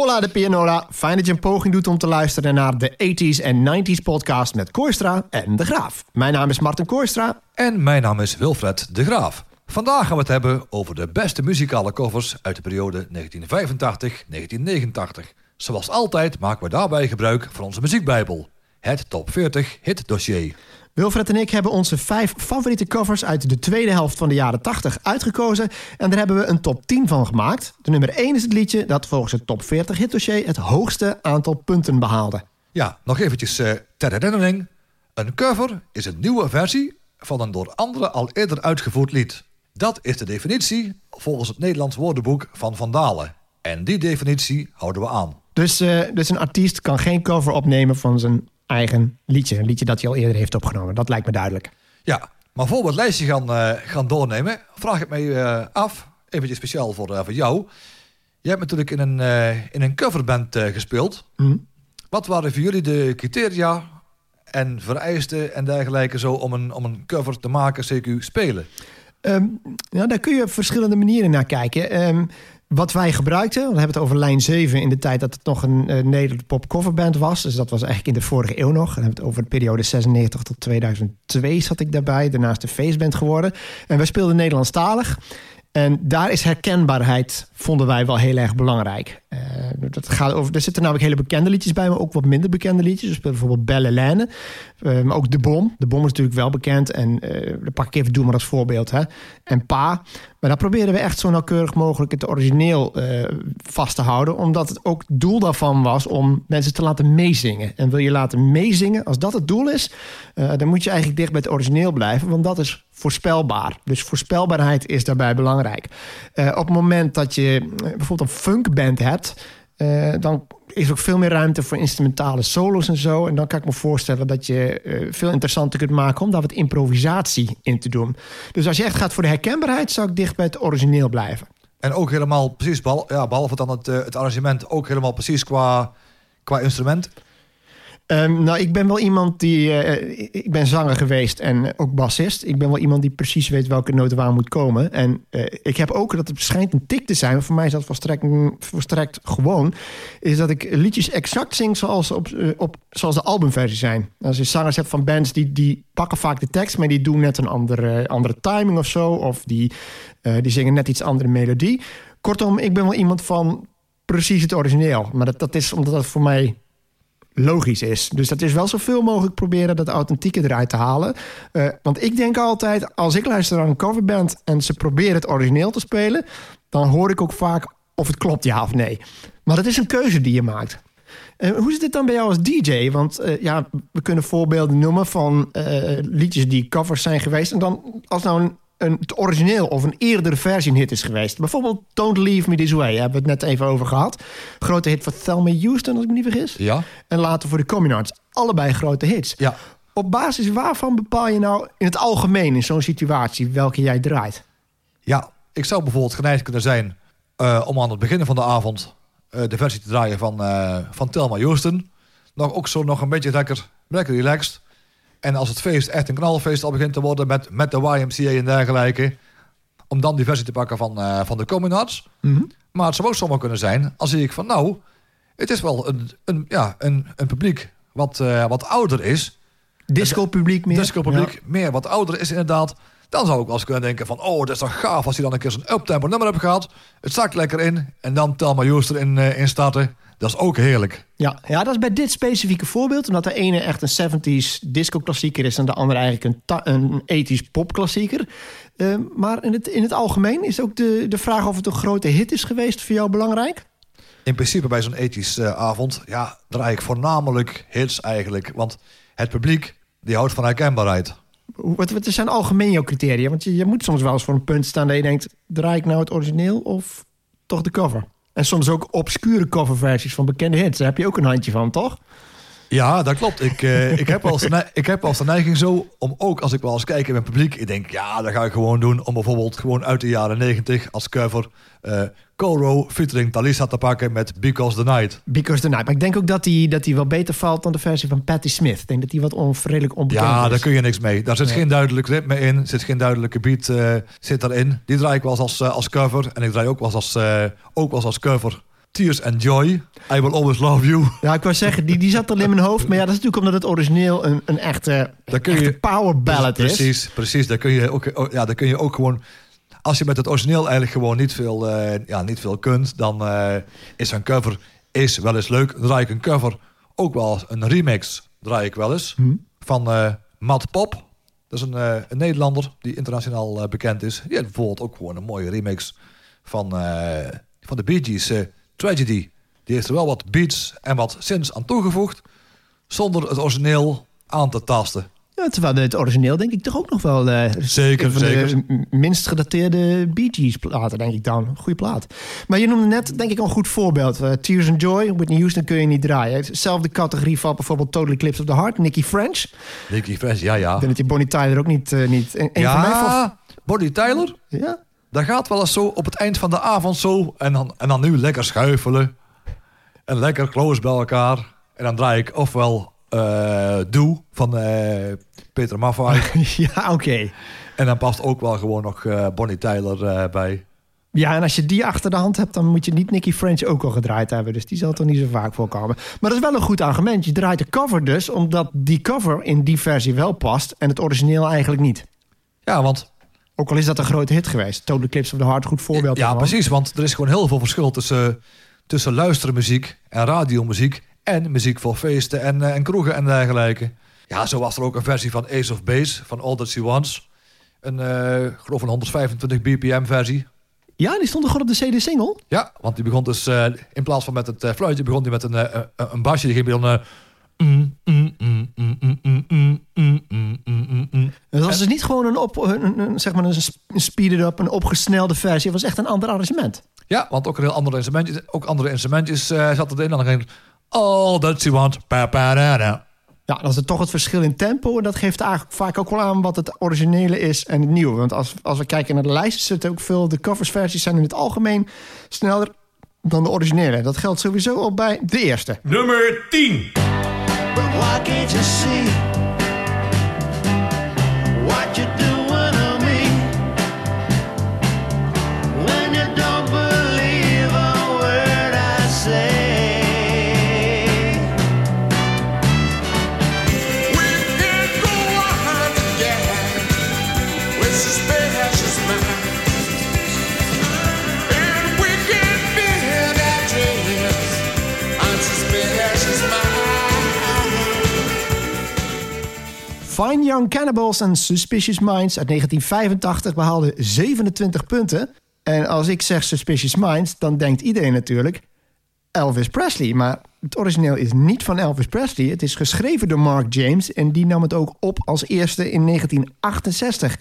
Hola de Pianola. Fijn dat je een poging doet om te luisteren naar de 80s en 90s podcast met Kooistra en De Graaf. Mijn naam is Martin Kooistra. En mijn naam is Wilfred De Graaf. Vandaag gaan we het hebben over de beste muzikale covers uit de periode 1985-1989. Zoals altijd maken we daarbij gebruik van onze muziekbijbel. Het Top 40 Hit Dossier. Wilfred en ik hebben onze vijf favoriete covers uit de tweede helft van de jaren 80 uitgekozen. En daar hebben we een top 10 van gemaakt. De nummer 1 is het liedje dat volgens het top 40 hitdossier het hoogste aantal punten behaalde. Ja, nog eventjes uh, ter herinnering. Een cover is een nieuwe versie van een door anderen al eerder uitgevoerd lied. Dat is de definitie volgens het Nederlands woordenboek van Vandalen. En die definitie houden we aan. Dus, uh, dus een artiest kan geen cover opnemen van zijn eigen liedje. Een liedje dat hij al eerder heeft opgenomen. Dat lijkt me duidelijk. Ja, maar voor we het lijstje gaan, uh, gaan doornemen, vraag ik me uh, af, eventjes speciaal voor, uh, voor jou. Jij hebt natuurlijk in een, in een coverband gespeeld. Mm. Wat waren voor jullie de criteria en vereisten en dergelijke zo om een, om een cover te maken, CQ spelen? Um, nou, daar kun je op verschillende manieren naar kijken. Um, wat wij gebruikten, we hebben het over lijn 7 in de tijd dat het nog een uh, Nederlandse pop coverband was. Dus dat was eigenlijk in de vorige eeuw nog. Dan hebben het over de periode 96 tot 2002 zat ik daarbij. Daarnaast de feestband geworden. En wij speelden Nederlandstalig. En daar is herkenbaarheid, vonden wij wel heel erg belangrijk. Uh, dat gaat over, er zitten namelijk hele bekende liedjes bij, maar ook wat minder bekende liedjes. Spelen bijvoorbeeld Belle Lene, uh, maar ook De Bom. De Bom is natuurlijk wel bekend en uh, daar pak ik even Doe maar als voorbeeld. Hè. En Pa. Maar daar proberen we echt zo nauwkeurig mogelijk het origineel vast te houden. Omdat het ook het doel daarvan was om mensen te laten meezingen. En wil je laten meezingen, als dat het doel is... dan moet je eigenlijk dicht bij het origineel blijven, want dat is voorspelbaar. Dus voorspelbaarheid is daarbij belangrijk. Uh, op het moment dat je bijvoorbeeld een funkband hebt... Uh, dan is er ook veel meer ruimte voor instrumentale solos en zo. En dan kan ik me voorstellen dat je veel interessanter kunt maken... om daar wat improvisatie in te doen. Dus als je echt gaat voor de herkenbaarheid... zou ik dicht bij het origineel blijven. En ook helemaal precies, behal ja, behalve dan het, het arrangement... ook helemaal precies qua, qua instrument... Um, nou, ik ben wel iemand die. Uh, ik ben zanger geweest en ook bassist. Ik ben wel iemand die precies weet welke noten waar moet komen. En uh, ik heb ook, dat het schijnt een tik te zijn, maar voor mij is dat volstrekt, gewoon. Is dat ik liedjes exact zing zoals, op, op, zoals de albumversie zijn. Als je zangers hebt van bands die, die pakken vaak de tekst, maar die doen net een andere, andere timing of zo. Of die, die zingen net iets andere melodie. Kortom, ik ben wel iemand van precies het origineel. Maar dat, dat is omdat dat voor mij logisch is. Dus dat is wel zoveel mogelijk proberen dat authentieke eruit te halen. Uh, want ik denk altijd, als ik luister naar een coverband... en ze proberen het origineel te spelen... dan hoor ik ook vaak of het klopt, ja of nee. Maar dat is een keuze die je maakt. Uh, hoe zit dit dan bij jou als DJ? Want uh, ja, we kunnen voorbeelden noemen van liedjes die covers zijn geweest. En dan, als nou een een, het origineel of een eerdere versie hit is geweest. Bijvoorbeeld Don't Leave Me This Way, hebben we het net even over gehad. Grote hit voor Thelma Houston, als ik me niet vergis. Ja. En later voor de Communards. Allebei grote hits. Ja. Op basis waarvan bepaal je nou in het algemeen in zo'n situatie welke jij draait? Ja, ik zou bijvoorbeeld geneigd kunnen zijn uh, om aan het begin van de avond uh, de versie te draaien van, uh, van Thelma Houston. Nog ook zo nog een beetje lekker, lekker relaxed. En als het feest echt een knalfeest al begint te worden met, met de YMCA en dergelijke, om dan die versie te pakken van, uh, van de Communards. Mm -hmm. Maar het zou ook zomaar kunnen zijn, als zie ik van nou, het is wel een, een, ja, een, een publiek wat, uh, wat ouder is. Disco-publiek meer. Disco-publiek, ja. meer wat ouder is inderdaad. Dan zou ik wel eens kunnen denken van... oh, dat is toch gaaf als hij dan een keer zo'n uptempo nummer hebt gehad. Het zakt lekker in. En dan Thelma Houston in, uh, in starten. Dat is ook heerlijk. Ja, ja, dat is bij dit specifieke voorbeeld. Omdat de ene echt een 70s disco-klassieker is... en de andere eigenlijk een, een 80s pop-klassieker. Uh, maar in het, in het algemeen is ook de, de vraag of het een grote hit is geweest... voor jou belangrijk? In principe bij zo'n 80s uh, avond... ja, draai ik voornamelijk hits eigenlijk. Want het publiek, die houdt van herkenbaarheid. Wat, wat zijn algemeen jouw criteria? Want je, je moet soms wel eens voor een punt staan... dat je denkt, draai ik nou het origineel of toch de cover? En soms ook obscure coverversies van bekende hits. Daar heb je ook een handje van, toch? Ja, dat klopt. Ik, uh, ik, heb als de ik heb als de neiging zo om ook als ik wel eens kijk in mijn publiek. Ik denk, ja, dat ga ik gewoon doen. Om bijvoorbeeld gewoon uit de jaren 90 als cover uh, Coro featuring Talisa te pakken met Because the Night. Because the Night. Maar ik denk ook dat die, dat die wel beter valt dan de versie van Patti Smith. Ik denk dat die wat onredelijk onbekend ja, is. Ja, daar kun je niks mee. Daar zit nee. geen duidelijk ritme in. zit geen duidelijke beat uh, zit daarin. Die draai ik wel eens als, als cover. En ik draai ook wel eens als, ook wel eens als cover Tears and Joy. I Will Always Love You. Ja, ik wou zeggen, die, die zat al in mijn hoofd. Maar ja, dat is natuurlijk omdat het origineel een, een echte, Daar kun echte je- power ballad is. Precies, precies. Daar kun je ook, ja, daar kun je ook gewoon... Als je met het origineel eigenlijk gewoon niet veel, eh, ja, niet veel kunt... dan eh, is een cover is wel eens leuk. Draai ik een cover, ook wel een remix draai ik wel eens. Hm. Van eh Matt Pop. Dat is een, een Nederlander die internationaal bekend is. Die heeft bijvoorbeeld ook gewoon een mooie remix van, van de Bee Gees Tragedy. Die heeft er wel wat beats en wat synths aan toegevoegd... zonder het origineel aan te tasten. Ja, terwijl het origineel denk ik toch ook nog wel... eh, Zeker, van zeker. de minst gedateerde Bee Gees platen, denk ik dan. Goeie plaat. Maar je noemde net, denk ik, al een goed voorbeeld. Eh, Tears and Joy, Whitney Houston kun je niet draaien. Zelfde categorie valt bijvoorbeeld Total Eclipse of the Heart, Nicky French. Nicky Fresh, ja, ja. Ik denk dat die Bonnie Tyler ook niet... eh, niet een, een van. Ja, Bonnie Tyler, Ja? Dat gaat wel eens zo op het eind van de avond zo. En dan, en dan nu lekker schuifelen. En lekker close bij elkaar. En dan draai ik ofwel eh Doe van eh, Peter Maffay. ja, oké. en dan past ook wel gewoon nog eh, Bonnie Tyler bij. Ja, en als je die achter de hand hebt, dan moet je niet Nicky French ook al gedraaid hebben. Dus die zal toch niet zo vaak voorkomen. Maar dat is wel een goed argument. Je draait de cover dus, omdat die cover in die versie wel past en het origineel eigenlijk niet. Ja, want Ook al is dat een grote hit geweest. Total Eclipse of the Heart, goed voorbeeld ja, daarvan. precies. Want er is gewoon heel veel verschil tussen, tussen luistermuziek en radiomuziek. En muziek voor feesten en, eh, en kroegen en dergelijke. Ja, zo was er ook een versie van Ace of Base van All That She Wants. Een, ik geloof een 125 bpm versie. Ja, die stond er gewoon op de CD-single. Ja, want die begon dus eh, in plaats van met het fluitje, begon die met een, een basje. Die ging dan. Dat was eh. dus niet gewoon een, op, zeg maar een speeded-up, een opgesnelde versie. Het was echt een ander arrangement. Ja, want ook een heel ander instrument. Ook andere instrumentjes uh, eh, zat erin. Dan ging All that you want. Pa. Ja, dat is toch het verschil in tempo. En dat geeft eigenlijk vaak ook wel aan wat het originele is en het nieuwe. Want als, als we kijken naar de lijst, zitten ook veel... de coversversies zijn in het algemeen sneller dan de originele. Dat geldt sowieso al bij de eerste. Nummer 10. But why can't you see Fine Young Cannibals and Suspicious Minds uit 1985 behaalde 27 punten. En als ik zeg Suspicious Minds, dan denkt iedereen natuurlijk Elvis Presley. Maar het origineel is niet van Elvis Presley. Het is geschreven door Mark James en die nam het ook op als eerste in 1968.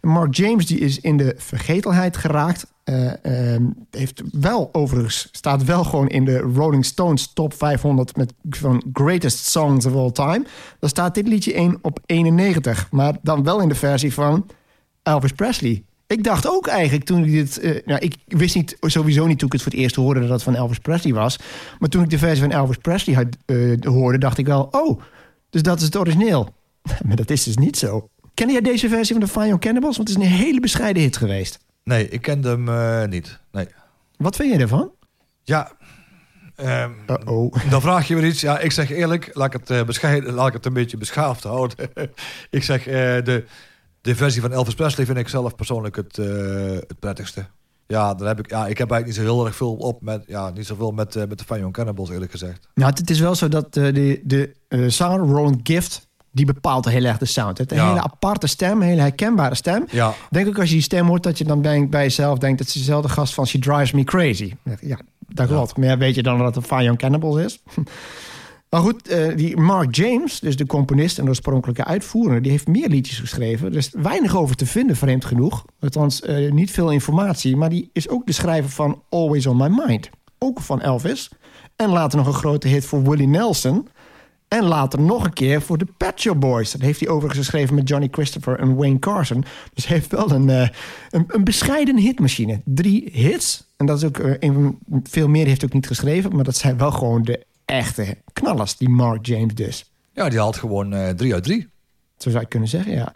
Mark James die is in de vergetelheid geraakt. Eh, ehm, heeft wel overigens, staat wel gewoon in de Rolling Stones top 500 met van Greatest Songs of All Time. Daar staat dit liedje 1 op 91, maar dan wel in de versie van Elvis Presley. Ik dacht ook eigenlijk toen ik dit. eh, nou, ik wist niet, sowieso niet toen ik het voor het eerst hoorde dat het van Elvis Presley was. Maar toen ik de versie van Elvis Presley had, eh, hoorde, dacht ik wel: oh, dus dat is het origineel. maar dat is dus niet zo. Ken jij deze versie van de Young Cannibals? Want het is een hele bescheiden hit geweest. Nee, ik kende hem eh, niet. Nee. Wat vind je ervan? Ja. Uh-oh. Dan vraag je weer iets. Ja, ik zeg eerlijk, laat ik het, eh, bescheiden, laat ik het een beetje beschaafd houden. ik zeg, eh, de, de versie van Elvis Presley vind ik zelf persoonlijk het, het prettigste. Ja, dan heb ik, ja, ik heb eigenlijk niet zo heel erg veel op met, ja, niet zoveel met, eh, met de Cannibals eerlijk gezegd. Nou, het, is wel zo dat de, de eh, zanger Roland Gift... die bepaalt heel erg de sound. Het een Ja. hele aparte stem, een hele herkenbare stem. Ja, denk ook als je die stem hoort... dat je dan bij, bij jezelf denkt... dat is dezelfde gast van She Drives Me Crazy. Ja, dat klopt. Maar weet je dan dat het Fine Young Cannibals is? Maar goed, eh, die Mark James, dus de componist en de oorspronkelijke uitvoerder... die heeft meer liedjes geschreven. Er is weinig over te vinden, vreemd genoeg. Althans, eh, niet veel informatie. Maar die is ook de schrijver van Always On My Mind. Ook van Elvis. En later nog een grote hit voor Willie Nelson. En later nog een keer voor de Pet Shop Boys. Dat heeft hij overigens geschreven met Johnny Christopher en Wayne Carson. Dus hij heeft wel een, eh, een, een bescheiden hitmachine. Drie hits. En dat is ook eh, een, veel meer heeft hij ook niet geschreven. Maar dat zijn wel gewoon de echte knallers, die Mark James dus. ja die haalt gewoon eh, drie uit drie. Zo zou je kunnen zeggen, ja.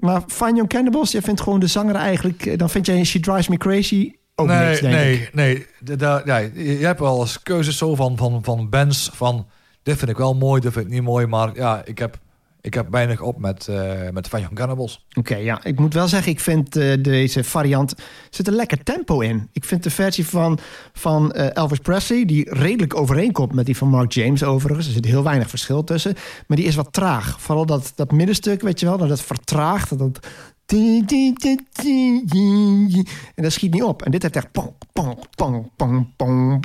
Maar Fine Young Cannibals, jij vindt gewoon de zanger eigenlijk... Dan vind jij She Drives Me Crazy ook nee, niks, denk nee, ik. nee. Je je hebt wel eens keuzes zo van, van, van bands van... Dit vind ik wel mooi, dit vind ik niet mooi. Maar ja, ik heb, ik heb weinig op met, eh met Van Cannibals. Oké, ja, ik moet wel zeggen, ik vind eh, deze variant zit een lekker tempo in. Ik vind de versie van, van eh, Elvis Presley, die redelijk overeenkomt met die van Mark James overigens. Er zit heel weinig verschil tussen, maar die is wat traag. Vooral dat, dat middenstuk, weet je wel, dat vertraagt. Dat, en dat schiet niet op. En dit heeft echt... pong, pong, pong, pong, pong.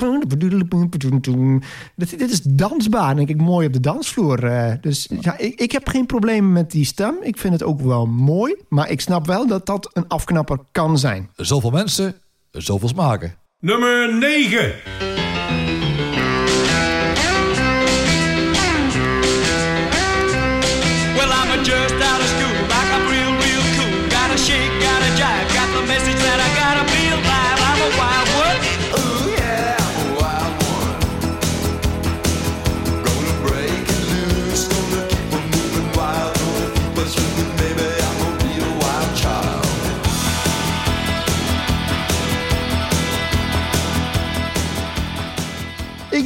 Dit, dit is dansbaar, denk ik, mooi op de dansvloer. eh. Dus ja, ik, ik heb geen probleem met die stem. Ik vind het ook wel mooi. Maar ik snap wel dat dat een afknapper kan zijn. Zoveel mensen, zoveel smaken. Nummer 9. Well, I'm just out of school,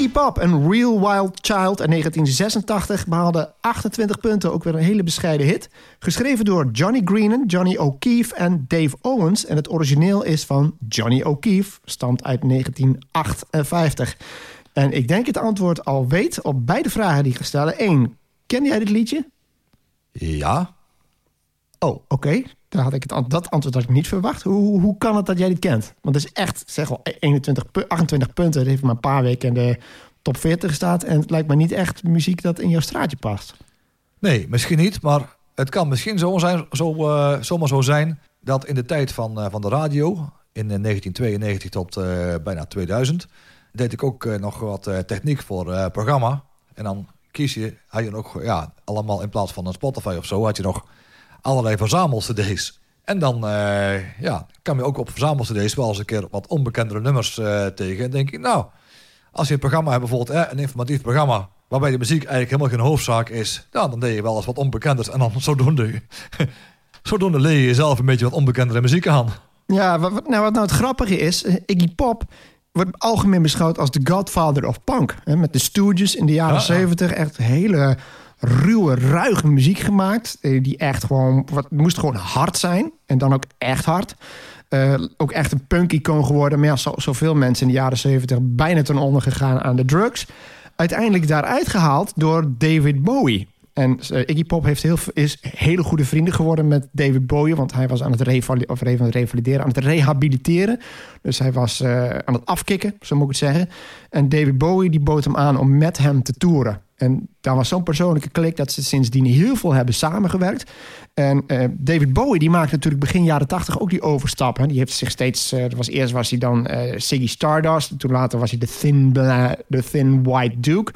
Iggy Pop en Real Wild Child in 1986 behaalde 28 punten. Ook weer een hele bescheiden hit. Geschreven door Johnny Greenan, Johnny O'Keefe en Dave Owens. En het origineel is van Johnny O'Keefe. Stamt uit 1958. En ik denk het antwoord al weet op beide vragen die ik. Eén, ken jij dit liedje? Ja, Oh, oké. Daar had ik het, dat antwoord had ik niet verwacht. Hoe, hoe kan het dat jij dit kent? Want het is echt, zeg wel, 21, pu- 28 punten. Het heeft maar een paar weken in de top 40 gestaan. En het lijkt me niet echt muziek dat in jouw straatje past. nee, misschien niet. Maar het kan misschien zo zijn, zo, eh, zomaar zo zijn... dat in de tijd van, eh, van de radio... in eh, 1992 tot eh, bijna 2000... deed ik ook nog wat techniek voor programma. En dan kies je, had je nog, ja, allemaal in plaats van een Spotify of zo... had je nog allerlei verzamel-cd's. En dan eh, ja, kwam je ook op verzamel-cd's wel eens een keer wat onbekendere nummers eh, tegen. En denk ik, nou, als je een programma hebt, bijvoorbeeld eh, een informatief programma... waarbij de muziek eigenlijk helemaal geen hoofdzaak is... Ja, dan deed je wel eens wat onbekenders. En dan zodoende, zodoende leer je jezelf een beetje wat onbekendere muziek aan. Ja, wat, nou, wat nou het grappige is, Iggy Pop wordt algemeen beschouwd als de godfather of punk. Hè, met de Stooges in de jaren Ja, ja. 70 echt hele ruwe, ruige muziek gemaakt. eh, Die echt gewoon, wat moest gewoon hard zijn. En dan ook echt hard. Eh, ook echt een punk-icoon geworden. Maar zo, zoveel mensen in de jaren 70 bijna ten onder gegaan aan de drugs. Uiteindelijk daaruit gehaald door David Bowie. En eh, Iggy Pop heeft heel, is hele goede vrienden geworden met David Bowie. Want hij was aan het, of aan het revalideren, aan het rehabiliteren. Dus hij was aan het afkicken, zo moet ik het zeggen. En David Bowie die bood hem aan om met hem te toeren. En daar was zo'n persoonlijke klik dat ze sindsdien heel veel hebben samengewerkt. En eh, David Bowie die maakte natuurlijk begin jaren tachtig ook die overstap. Hè. Die heeft zich steeds, eh, was, eerst was hij dan eh Ziggy Stardust. Toen later was hij de Thin, Bla- de Thin White Duke.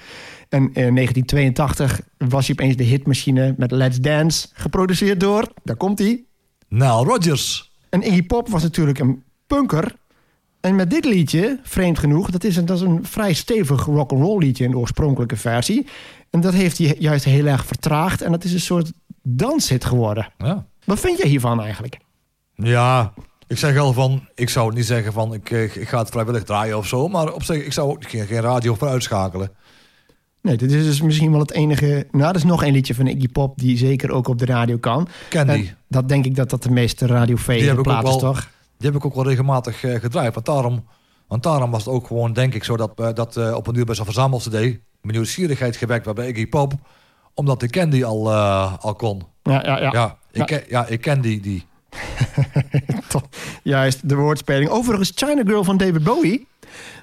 En in 1982 was hij opeens de hitmachine met Let's Dance. Geproduceerd door, daar komt hij. Nile Rodgers. En Iggy Pop was natuurlijk een punker. En met dit liedje, vreemd genoeg, dat is een, dat is een vrij stevig rock'n'roll liedje in de oorspronkelijke versie. En dat heeft hij juist heel erg vertraagd. En dat is een soort danshit geworden. Ja. Wat vind jij hiervan eigenlijk? Ja, ik zeg wel van, ik zou niet zeggen van ik, eh, ik ga het vrijwillig draaien of zo, maar op zich, ik zou ook geen, geen radio voor uitschakelen. Nee, dit is dus misschien wel het enige... Nou, er is nog één liedje van Iggy Pop die zeker ook op de radio kan. Candy. En dat denk ik dat dat de meeste Die radiovege heb ik ook plaat is, wel- toch? Die heb ik ook wel regelmatig eh, gedraaid, want daarom, want daarom was het ook gewoon, denk ik, zo dat, eh, dat eh, op een uur bij zo'n verzamel-cd mijn nieuwsgierigheid gewekt werd bij Iggy Pop, omdat de Candy al, eh, al kon. Ja, ja, ja. Ja, ik, Ja. ken- ja, ik ken die, die. Juist, de woordspeling. Overigens, China Girl van David Bowie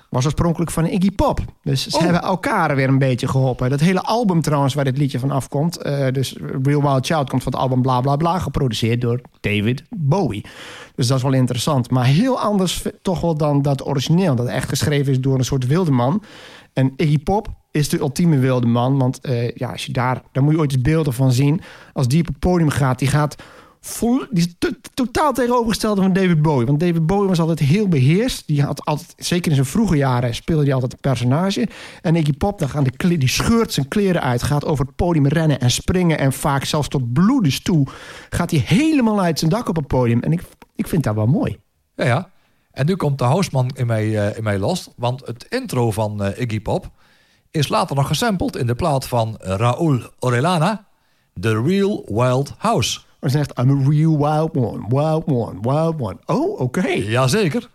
was oorspronkelijk van Iggy Pop. Dus ze Oh. hebben elkaar weer een beetje geholpen. Dat hele album trouwens waar dit liedje van afkomt... eh, dus Real Wild Child komt van het album Bla Bla Bla... geproduceerd door David Bowie. Dus dat is wel interessant. Maar heel anders toch wel dan dat origineel. Dat echt geschreven is door een soort wilde man. En Iggy Pop is de ultieme wilde man. Want eh, ja, als je daar, daar moet je ooit eens beelden van zien. Als die op het podium gaat, die gaat vol, die is to- totaal tegenovergestelde van David Bowie. Want David Bowie was altijd heel beheerst. Die had altijd, zeker in zijn vroege jaren, speelde hij altijd een personage. En Iggy Pop, dan gaan de die scheurt zijn kleren uit, gaat over het podium rennen en springen. En vaak zelfs tot bloedens toe gaat hij helemaal uit zijn dak op het podium. En ik, ik vind dat wel mooi. Ja, ja. En nu komt de houseman in mij, eh, in mij los. Want het intro van eh, Iggy Pop is later nog gesampled in de plaat van Raúl Orellana. The Real Wild House. Maar ze zegt, I'm a real wild one, wild one, wild one. Oh, oké. Jazeker.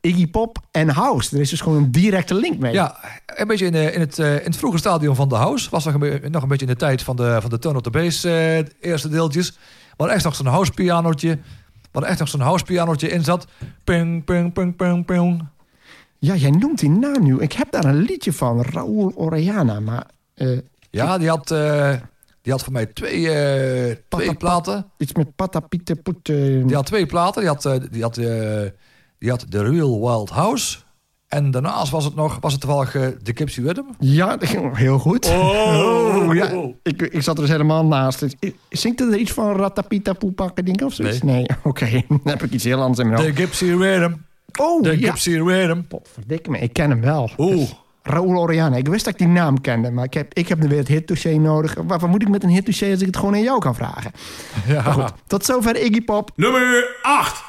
Iggy Pop en House. Er is dus gewoon een directe link mee. Ja, een beetje in, de, in, het, eh, in het vroege stadium van de house. Was nog een, nog een beetje in de tijd van de, van de turn op the bass eh, eerste deeltjes. Waar echt nog zo'n house pianootje. Waar echt nog zo'n house pianootje in zat. Ping, ping, ping, ping, ping. Ja, jij noemt die naam nu. Ik heb daar een liedje van, Raúl Orellana. Maar eh, Ja, die had, eh, die had voor mij twee, eh, twee platen. iets met Patapite Put. eh, Die had twee platen. Die had, eh, die had, die had The Real Wild House. En daarnaast was het nog, was het toevallig The Gypsy Rhythm. Ja, dat ging heel goed. Oh, ja. Ik, ik zat er dus helemaal naast. Zingt er iets van Ratapita Poepakken ding of zoiets? Nee. Oké, dan heb ik iets heel anders in mijn The hoofd. Gypsy Rhythm. Oh, The ja. Gypsy Rhythm. Potverdikke me, ik ken hem wel. Oeh. Raúl Orellana. Ik wist dat ik die naam kende, maar ik heb, ik heb nu weer het hitdossier nodig. Waarvoor moet ik met een hitdossier als ik het gewoon aan jou kan vragen? Ja. Maar goed, tot zover Iggy Pop. Nummer 8.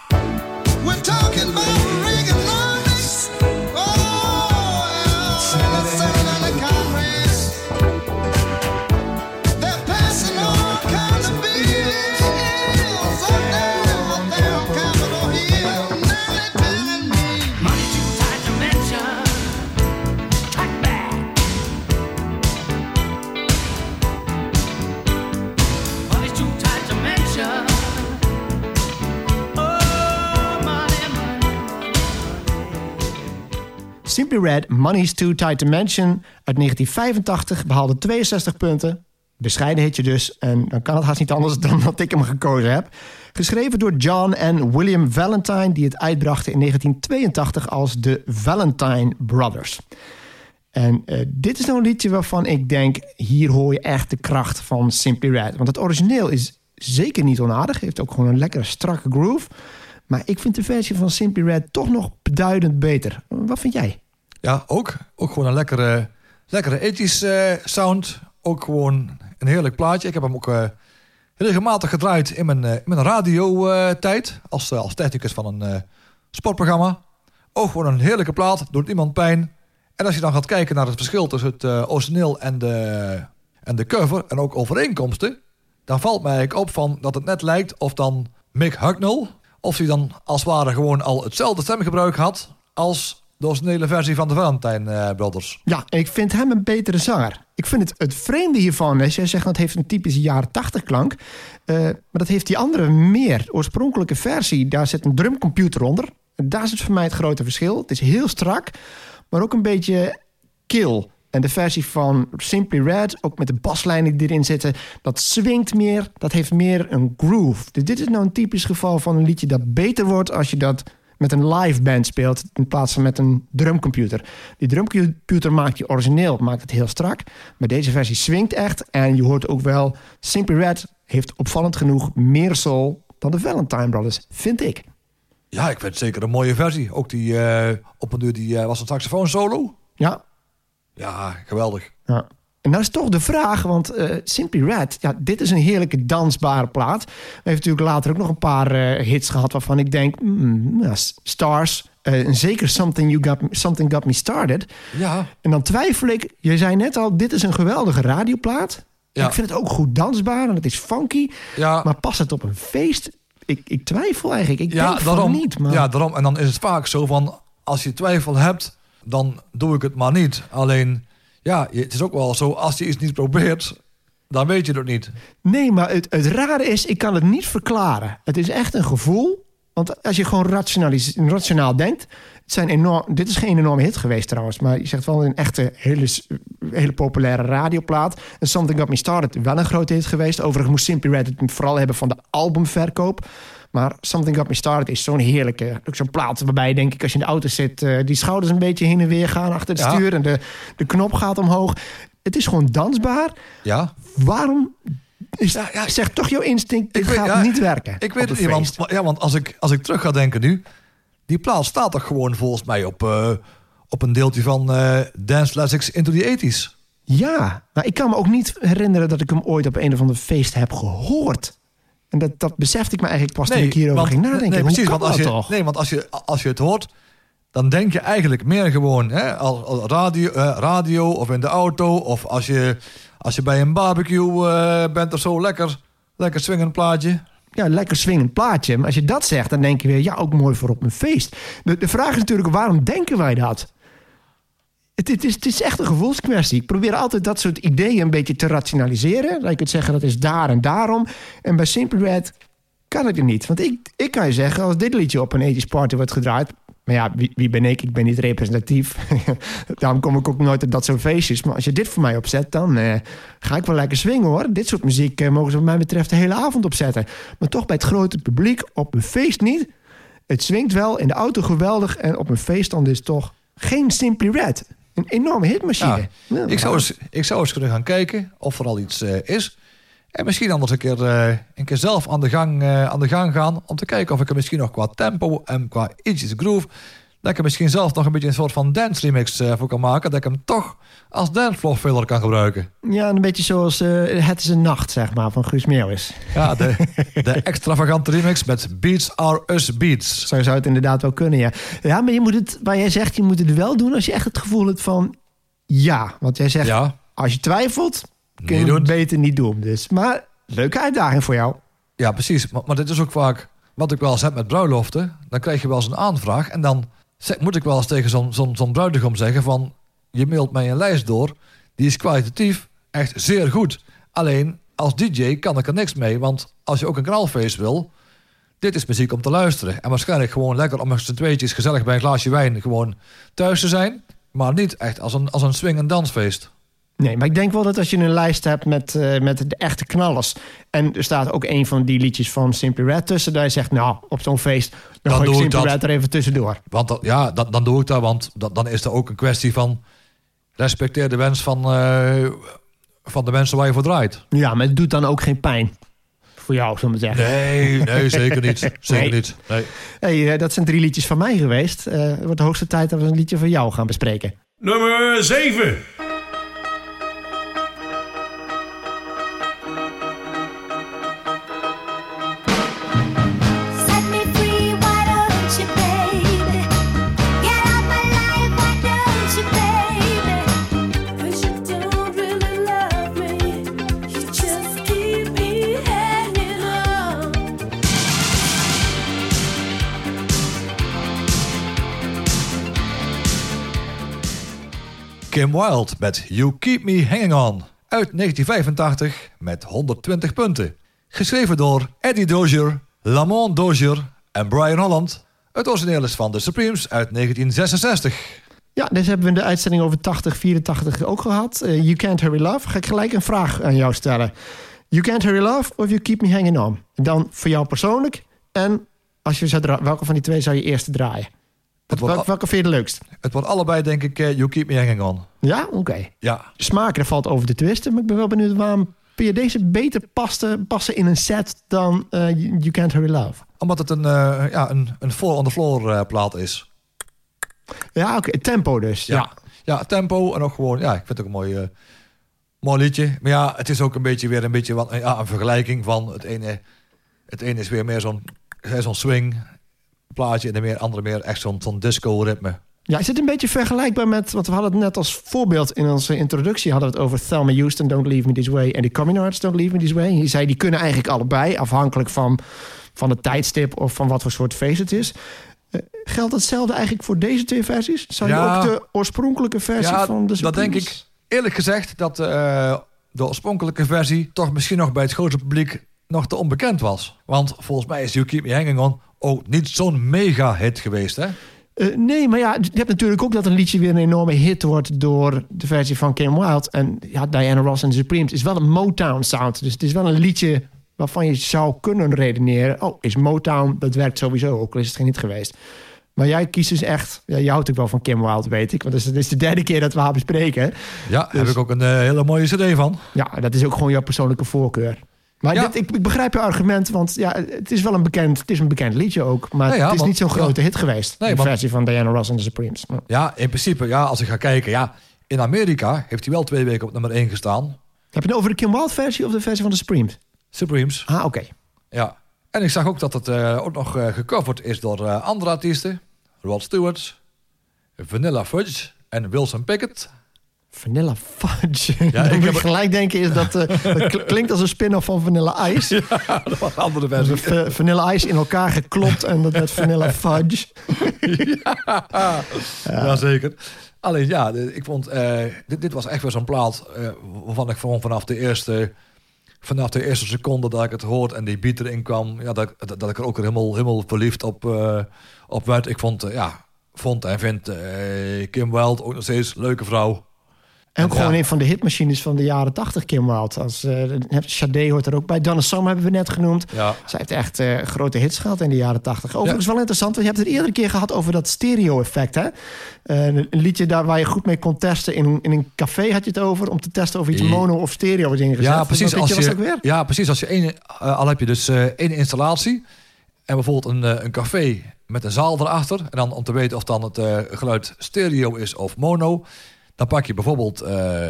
Red, Money's Too Tight to Mention uit 1985 behaalde 62 punten. Bescheiden hitje dus. En dan kan het haast niet anders dan dat ik hem gekozen heb. Geschreven door John en William Valentine, die het uitbrachten in 1982 als de Valentine Brothers. En eh, dit is nou een liedje waarvan ik denk, hier hoor je echt de kracht van Simply Red. Want het origineel is zeker niet onaardig, heeft ook gewoon een lekkere strakke groove. Maar ik vind de versie van Simply Red toch nog beduidend beter. Wat vind jij? Ja, ook. Ook gewoon een lekkere, lekkere ethisch eh, sound. Ook gewoon een heerlijk plaatje. Ik heb hem ook eh, regelmatig gedraaid in mijn, eh, in mijn radiotijd. als, als technicus van een sportprogramma. Ook gewoon een heerlijke plaat. Doet niemand pijn. En als je dan gaat kijken naar het verschil tussen het eh, origineel en de, en de cover. En ook overeenkomsten. Dan valt mij op van dat het net lijkt of dan Mick Hucknall... of hij dan als het ware gewoon al hetzelfde stemgebruik had... als de originele versie van de Valentine eh, Brothers. Ja, ik vind hem een betere zanger. Ik vind het, het vreemde hiervan, is, jij zegt dat heeft een typische jaren 80 klank. eh, maar dat heeft die andere meer. Oorspronkelijke versie, daar zit een drumcomputer onder. Daar zit voor mij het grote verschil. Het is heel strak, maar ook een beetje kil. En de versie van Simply Red, ook met de baslijnen die erin zitten, dat swingt meer. Dat heeft meer een groove. Dus dit is nou een typisch geval van een liedje dat beter wordt als je dat met een live band speelt in plaats van met een drumcomputer. Die drumcomputer maakt die origineel, maakt het heel strak. Maar deze versie swingt echt. En je hoort ook wel, Simply Red heeft opvallend genoeg meer soul dan de Valentine Brothers, vind ik. Ja, ik vind het zeker een mooie versie. Ook die, eh, op een duur, die eh, was een saxofoon solo. Ja, Ja, geweldig. Ja. En dat is toch de vraag, want eh, Simply Red, ja, dit is een heerlijke dansbare plaat. We hebben natuurlijk later ook nog een paar eh, hits gehad waarvan ik denk, mm, ja, Stars, eh, en zeker Something, you got, me- Something Got Me Started. Ja, En dan twijfel ik, je zei net al, dit is een geweldige radioplaat. Ja. Ik vind het ook goed dansbaar en het is funky, ja, maar past het op een feest? Ik, ik twijfel eigenlijk, ik ja denk van daarom, niet. Maar... ja, daarom. En dan is het vaak zo van, als je twijfel hebt, dan doe ik het maar niet. Alleen, ja, het is ook wel zo, als je iets niet probeert, dan weet je het niet. Nee, maar het, het rare is, ik kan het niet verklaren. Het is echt een gevoel. Want als je gewoon rationaal denkt... Het zijn enorm, dit is geen enorme hit geweest trouwens... maar je zegt wel een echte hele, hele populaire radioplaat. En Something Got Me Started, wel een grote hit geweest. Overigens moest Simply Red het vooral hebben van de albumverkoop. Maar Something Got Me Started is zo'n heerlijke... ook zo'n plaat waarbij, denk ik, als je in de auto zit... eh, die schouders een beetje heen en weer gaan achter het Ja. stuur... en de, de knop gaat omhoog. Het is gewoon dansbaar. Ja, Waarom is, Ja, ja. zegt toch jouw instinct, dit weet- gaat ja, niet werken? ik weet het niet. Want, ja, want als ik, als ik terug ga denken nu, die plaat staat toch gewoon volgens mij op, eh, op een deeltje van eh, Dance Classics into the 80s. Ja, maar ik kan me ook niet herinneren dat ik hem ooit op een of ander feest heb gehoord. En dat, dat besefte ik me eigenlijk pas toen ik hierover want- ging nadenken. Nee, precies. Want als je, toch? nee, want als je, als je het hoort, dan denk je eigenlijk meer gewoon hè, al, al radio, eh, radio of in de auto. Of als je, als je bij een barbecue eh, bent of zo, lekker, lekker swingend plaatje. Ja, lekker swingend plaatje. Maar als je dat zegt, dan denk je weer... ja, ook mooi voor op een feest. De, de vraag is natuurlijk, waarom denken wij dat? Het, is, is echt een gevoelskwestie. Ik probeer altijd dat soort ideeën een beetje te rationaliseren. Dat je kunt zeggen, dat is daar en daarom. En bij Simple Red kan het niet. Want ik, ik kan je zeggen, als dit liedje op een ethisch party wordt gedraaid... maar ja, wie, wie ben ik? Ik ben niet representatief. Daarom kom ik ook nooit op dat soort feestjes. Maar als je dit voor mij opzet, dan eh, ga ik wel lekker swingen hoor. Dit soort muziek eh, mogen ze wat mij betreft de hele avond opzetten. Maar toch bij het grote publiek op een feest niet. Het swingt wel, in de auto geweldig. En op een feest dan dus toch geen Simply Red. Een enorme hitmachine. Ja, Ja, ik, zou eens, ik zou eens kunnen gaan kijken of er al iets eh, is. En misschien anders een keer, eh, een keer zelf aan de, gang, eh, aan de gang gaan. Om te kijken of ik er misschien nog qua tempo en qua ietsjes groove. Dat ik er misschien zelf nog een beetje een soort van dance remix eh, voor kan maken. Dat ik hem toch als dancefloor filler kan gebruiken. Ja, een beetje zoals eh, Het is een nacht, zeg maar, van Guus Meeuwis. Ja, de, de extravagante remix met Beats Are Us Beats. Zo zou het inderdaad wel kunnen, ja. Ja, maar je moet het, waar jij zegt, je moet het wel doen als je echt het gevoel hebt van ja. Want jij zegt, Ja, als je twijfelt, kun je het beter niet doen. Dus, maar leuke uitdaging voor jou. ja precies. Maar, maar dit is ook vaak wat ik wel eens heb met bruiloften. Dan krijg je wel eens een aanvraag. En dan moet ik wel eens tegen zo'n zo'n zo'n bruidegom zeggen van... Je mailt mij een lijst door. Die is kwalitatief echt zeer goed. Alleen als DJ kan ik er niks mee. Want als je ook een knalfeest wil... Dit is muziek om te luisteren. En waarschijnlijk gewoon lekker om met z'n tweetjes gezellig bij een glaasje wijn gewoon thuis te zijn. Maar niet echt als een, als een swing- en dansfeest. Nee, maar ik denk wel dat als je een lijst hebt met, eh, met de echte knallers... en er staat ook een van die liedjes van Simply Red tussen... dat je zegt, nou, op zo'n feest, dan, Dan gooi ik doe ik Simply dat. Red er even tussendoor. Want dat, ja, dan, dan doe ik dat, want dan, dan is er ook een kwestie van... respecteer de wens van, eh, van de mensen waar je voor draait. Ja, maar het doet dan ook geen pijn. Voor jou, zullen we zeggen. Nee, nee, zeker niet. Zeker Nee. niet. Nee. Hey, eh, dat zijn drie liedjes van mij geweest. Eh, het wordt de hoogste tijd dat we een liedje van jou gaan bespreken. Nummer 7. Kim Wilde met You Keep Me Hanging On. Uit 1985 met 120 punten. Geschreven door Eddie Dozier, Lamont Dozier en Brian Holland. Het origineel is van The Supremes uit 1966. Ja, deze hebben we in de uitzending over 80, 84 ook gehad. Eh, you Can't Hurry Love. Ga ik gelijk een vraag aan jou stellen. You Can't Hurry Love of You Keep Me Hanging On? Dan voor jou persoonlijk. En als je zou welke van die twee zou je eerst draaien? Het wordt, welke vind je het leukst? het wordt allebei denk ik eh, You Keep Me Hanging On. Ja, oké. Ja, Smaak, daar valt over te twisten. Maar ik ben wel benieuwd waarom vind je deze beter paste, passen in een set dan eh, You Can't Hurry Love? omdat het een, eh, ja, een, een four on the floor plaat is. Ja, oké. Tempo dus. Ja. Ja. ja, tempo en ook gewoon, ja, ik vind het ook een mooi, mooi liedje. Maar ja, het is ook een beetje weer een beetje wat, ja, een vergelijking van het ene. Het ene is weer meer zo'n zo'n swing plaatje en de meer, andere meer echt zo'n zo'n disco ritme. Ja, is het een beetje vergelijkbaar met... want we hadden het net als voorbeeld in onze introductie... hadden we het over Thelma Houston, Don't Leave Me This Way... en de Communards, Don't Leave Me This Way. Je zei, die kunnen eigenlijk allebei... afhankelijk van, van het tijdstip of van wat voor soort feest het is. Eh, geldt hetzelfde eigenlijk voor deze twee versies? Zou je Ja. ook de oorspronkelijke versie Ja, van de dat denk Supremes- ik. Eerlijk gezegd dat eh, de oorspronkelijke versie toch misschien nog bij het grote publiek nog te onbekend was. Want volgens mij is You Keep Me Hanging On ook niet zo'n mega hit geweest, hè? Eh, nee, maar ja, je hebt natuurlijk ook dat een liedje weer een enorme hit wordt door de versie van Kim Wilde. En ja, Diana Ross en de Supremes is wel een Motown sound. Dus het is wel een liedje waarvan je zou kunnen redeneren. Oh, is Motown, dat werkt sowieso, ook al is het geen hit geweest. Maar jij kiest dus echt, ja, je houdt ook wel van Kim Wilde, weet ik. Want het is, het is de derde keer dat we haar bespreken. Ja, Dus- heb ik ook een eh, hele mooie cd van. Ja, dat is ook gewoon jouw persoonlijke voorkeur. Maar Ja. dit, ik, ik begrijp je argument, want ja, het is wel een bekend, het is een bekend liedje ook. Maar Ja, ja, het is want- niet zo'n grote hit geweest. Nee, de want- versie van Diana Ross en de Supremes. Maar- Ja, in principe, ja, als ik ga kijken, ja, in Amerika heeft hij wel twee weken op nummer 1 gestaan. Heb je het over de Kim Wilde versie of de versie van de Supremes? Supremes. Ah, oké. Ja. En ik zag ook dat het eh, ook nog eh, gecoverd is door eh, andere artiesten. Rod Stewart, Vanilla Fudge en Wilson Pickett. Vanilla Fudge. Ja, Ja, ik heb- gelijk denken is dat... eh, dat kl- klinkt als een spin-off van Vanilla Ice. dat was een andere versie. Vanilla Ice in elkaar geklopt en dat werd Vanilla Fudge. Jazeker. Alleen ja, ik vond, eh, dit, dit was echt weer zo'n plaat eh, waarvan ik gewoon vanaf de eerste... Vanaf de eerste seconde dat ik het hoorde en die beat erin kwam, ja, dat, ik- dat, dat ik er ook helemaal, helemaal verliefd op, eh, op werd. Ik vond, eh, ja, vond en vind eh, Kim Wilde ook nog steeds een leuke vrouw. En ook Ja. gewoon een van de hitmachines van de jaren 80, Kim Wilde. Als, Sade hoort er ook bij. Donna Summer hebben we net genoemd. Ja, Zij heeft echt eh, grote hits gehad in de jaren 80. Overigens wel interessant, want je hebt het eerder een keer gehad over dat stereo-effect. Hè? Eh, een liedje daar waar je goed mee kon testen. In, een- in een café had je het over, om te testen of iets mono of stereo is ingezet. ja precies. Als je, was weer? ja, precies. Als je één, al heb je dus één installatie en bijvoorbeeld een, een café met een zaal erachter. En dan om te weten of dan het geluid stereo is of mono, dan pak je bijvoorbeeld uh,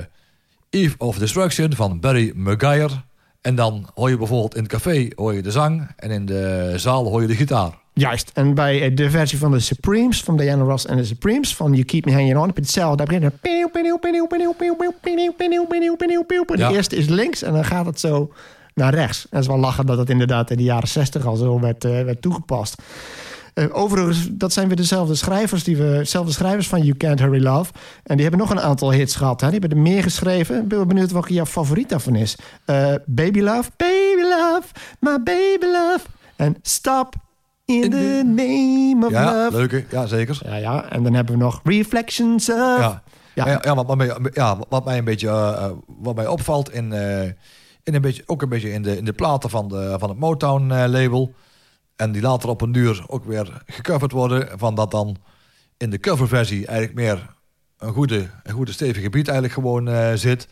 Eve of Destruction van Barry McGuire. En dan hoor je bijvoorbeeld in het café hoor je de zang en in de zaal hoor je de gitaar. Juist, en bij de versie van de Supremes, van Diana Ross en de Supremes, van You Keep Me Hanging On, heb je hetzelfde. Daar begint het... De eerste is links en dan gaat het zo naar rechts. En dat is wel lachen dat dat inderdaad in de jaren zestig al zo werd, uh, werd toegepast. Eh, overigens, dat zijn weer dezelfde schrijvers, die we, dezelfde schrijvers van You Can't Hurry Love. En die hebben nog een aantal hits gehad. Hè? Die hebben er meer geschreven. Ik ben wel benieuwd welke jouw favoriet daarvan is. Eh, baby Love, Baby Love, My Baby Love. En Stop in the Name of Ja, Love. leuke. Ja, zeker. Ja, ja. En dan hebben we nog Reflections of... Ja, Ja. ja. wat, wat mij, ja, wat mij een beetje eh, wat mij opvalt in, in een beetje, ook een beetje in de, in de platen van, de, van het Motown eh, label. En die later op een duur ook weer gecoverd worden. Van dat dan in de coverversie eigenlijk meer een goede, een goede stevige beat eigenlijk gewoon eh, zit.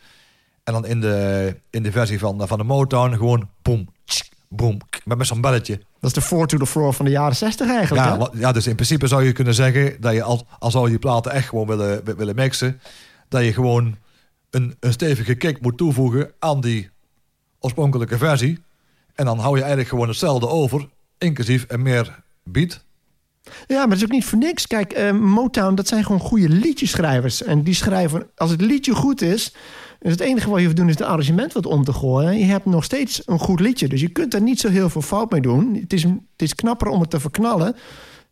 En dan in de, in de versie van, van de Motown gewoon boom, tsk, met, met zo'n belletje. Dat is de four to the floor van de jaren 60 eigenlijk. Ja, hè? ja, dus in principe zou je kunnen zeggen dat je als, als zou je platen echt gewoon willen, wi- willen mixen, dat je gewoon een, een stevige kick moet toevoegen aan die oorspronkelijke versie. En dan hou je eigenlijk gewoon hetzelfde over, inclusief en meer beat. Ja, maar dat is ook niet voor niks. Kijk, eh, Motown, dat zijn gewoon goede liedjeschrijvers. En die schrijven, als het liedje goed is... is het enige wat je hoeft te doen is het arrangement wat om te gooien. Je hebt nog steeds een goed liedje. Dus je kunt er niet zo heel veel fout mee doen. Het is, het is knapper om het te verknallen,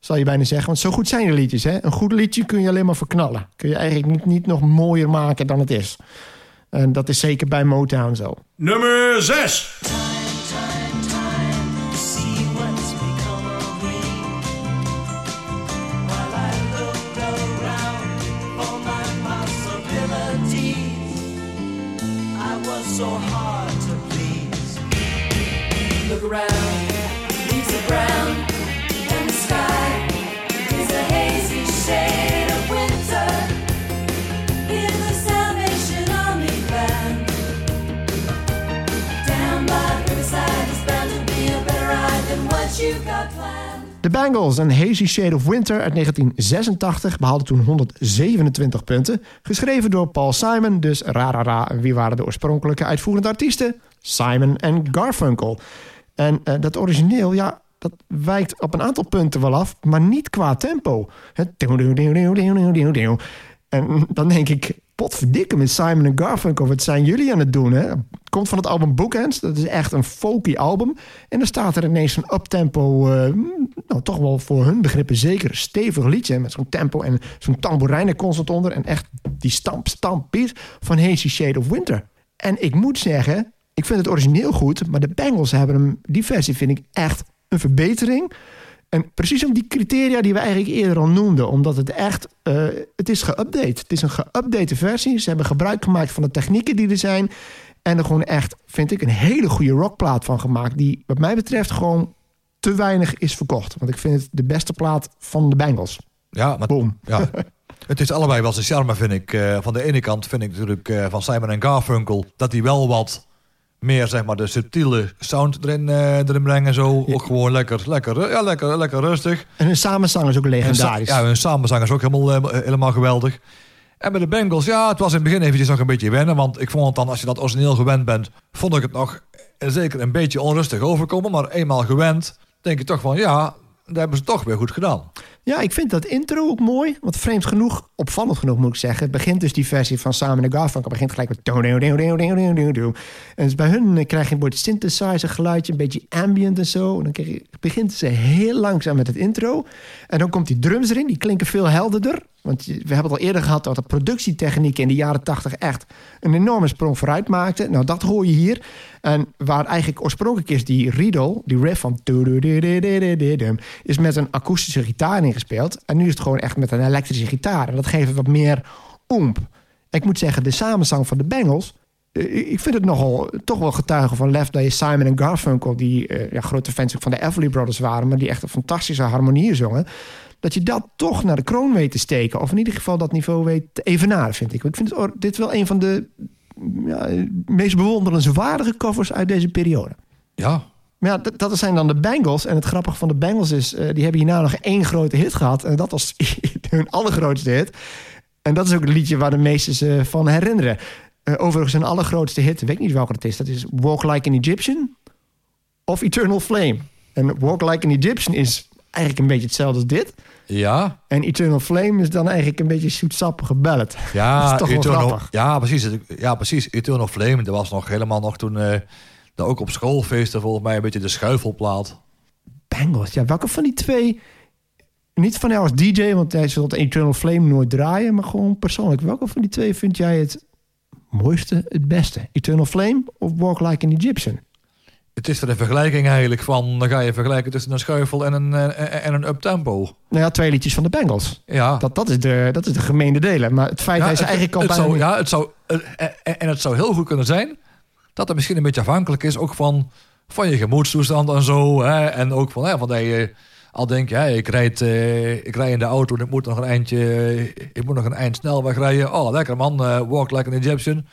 zal je bijna zeggen. Want zo goed zijn de liedjes. Hè? Een goed liedje kun je alleen maar verknallen. Kun je eigenlijk niet, niet nog mooier maken dan het is. En dat is zeker bij Motown zo. Nummer 6. De Bangles, een Hazy Shade of Winter uit 1986, behaalde toen 127 punten. Geschreven door Paul Simon, dus ra ra ra. Wie waren de oorspronkelijke uitvoerende artiesten? Simon en Garfunkel. En eh, dat origineel, ja, dat wijkt op een aantal punten wel af, maar niet qua tempo. En dan denk ik, potverdikke met Simon en Garfunkel, wat zijn jullie aan het doen? Hè? Komt van het album Bookends, dat is echt een folky album. En dan staat er ineens een uptempo, eh, nou toch wel voor hun begrippen zeker stevig liedje. Met zo'n tempo en zo'n tamboerijn er constant onder. En echt die stamp, stamp beat van Hazy Shade of Winter. En ik moet zeggen, ik vind het origineel goed, maar de Bengals hebben hem, die versie vind ik echt een verbetering. En precies om die criteria die we eigenlijk eerder al noemden. Omdat het echt, eh, het is geüpdate. Het is een geüpdate versie. Ze hebben gebruik gemaakt van de technieken die er zijn. En er gewoon echt, vind ik, een hele goede rockplaat van gemaakt. Die wat mij betreft gewoon te weinig is verkocht. Want ik vind het de beste plaat van de Bengals. Ja, maar Boom. ja. het is allebei wel zijn charme, vind ik. Eh, van de ene kant vind ik natuurlijk eh, van Simon en Garfunkel dat die wel wat meer zeg maar de subtiele sound erin, eh, erin brengen. Zo ook gewoon lekker, lekker, ja, lekker, lekker rustig. En hun samenzang is ook legendarisch. ja, hun samenzang is ook helemaal, eh, helemaal geweldig. En bij de Bengals, ja, het was in het begin eventjes nog een beetje wennen. Want ik vond het dan, als je dat origineel gewend bent, vond ik het nog zeker een beetje onrustig overkomen. Maar eenmaal gewend, denk je toch van ja, dat hebben ze toch weer goed gedaan. Ja, ik vind dat intro ook mooi. Want vreemd genoeg, opvallend genoeg moet ik zeggen... het begint dus die versie van Simon en Garfunkel... begint gelijk met... En dus bij hun eh, krijg je een beetje synthesizer geluidje... een beetje ambient en zo. En dan begint ze heel langzaam met het intro. En dan komt die drums erin, die klinken veel helderder. Want we hebben het al eerder gehad... dat de productietechniek in de jaren tachtig echt... een enorme sprong vooruit maakte. Nou, dat hoor je hier. En waar eigenlijk oorspronkelijk is die riddle... die riff van... is met een akoestische gitaar ingespeeld. En nu is het gewoon echt met een elektrische gitaar. En dat geeft wat meer oomp. Ik moet zeggen, de samenzang van de Bengals... eh, ik vind het nogal toch wel getuigen van lef dat je Simon en Garfunkel... die eh, ja, grote fans van de Everly Brothers waren... maar die echt een fantastische harmonieën zongen... dat je dat toch naar de kroon weet te steken. Of in ieder geval dat niveau weet te evenaren, vind ik. Ik vind het, dit wel een van de ja, meest bewonderenswaardige covers uit deze periode. Ja, Maar ja, dat, dat zijn dan de Bengals. En het grappige van de Bengals is, eh, die hebben hierna nog één grote hit gehad. En dat was hun allergrootste hit. En dat is ook het liedje waar de meesten ze van herinneren. Eh, overigens, hun allergrootste hit, weet ik niet welke het is. Dat is Walk Like an Egyptian of Eternal Flame. En Walk Like an Egyptian is eigenlijk een beetje hetzelfde als dit. Ja, En Eternal Flame is dan eigenlijk een beetje zoetsappige ballad. ja. Dat is toch wel grappig. Ja, precies. Ja, precies. Eternal Flame, dat was nog helemaal nog toen... dat ook op schoolfeesten volgens mij een beetje de schuifelplaat. Bengals, ja, welke van die twee... Niet van jou als DJ, want hij zult Eternal Flame nooit draaien... maar gewoon persoonlijk. Welke van die twee vind jij het mooiste, het beste? Eternal Flame of Walk Like an Egyptian? Het is de vergelijking eigenlijk van... dan ga je vergelijken tussen een schuifel en een, eh, en een uptempo. Nou ja, twee liedjes van de Bengals. Ja. Dat, dat, is, de, dat is de gemeene delen. Maar het feit Ja, dat het- eigenlijk al het bijna... zou, ja, het zou, eh, eh, en het zou heel goed kunnen zijn dat het misschien een beetje afhankelijk is ook van, van je gemoedstoestand en zo. Hè, en ook van, hè, van dat je al denkt, ja, ik, rijd, eh, ik rijd in de auto en ik moet nog een eindje, ik moet nog een eind snelweg rijden. Oh, lekker man, walk like an Egyptian.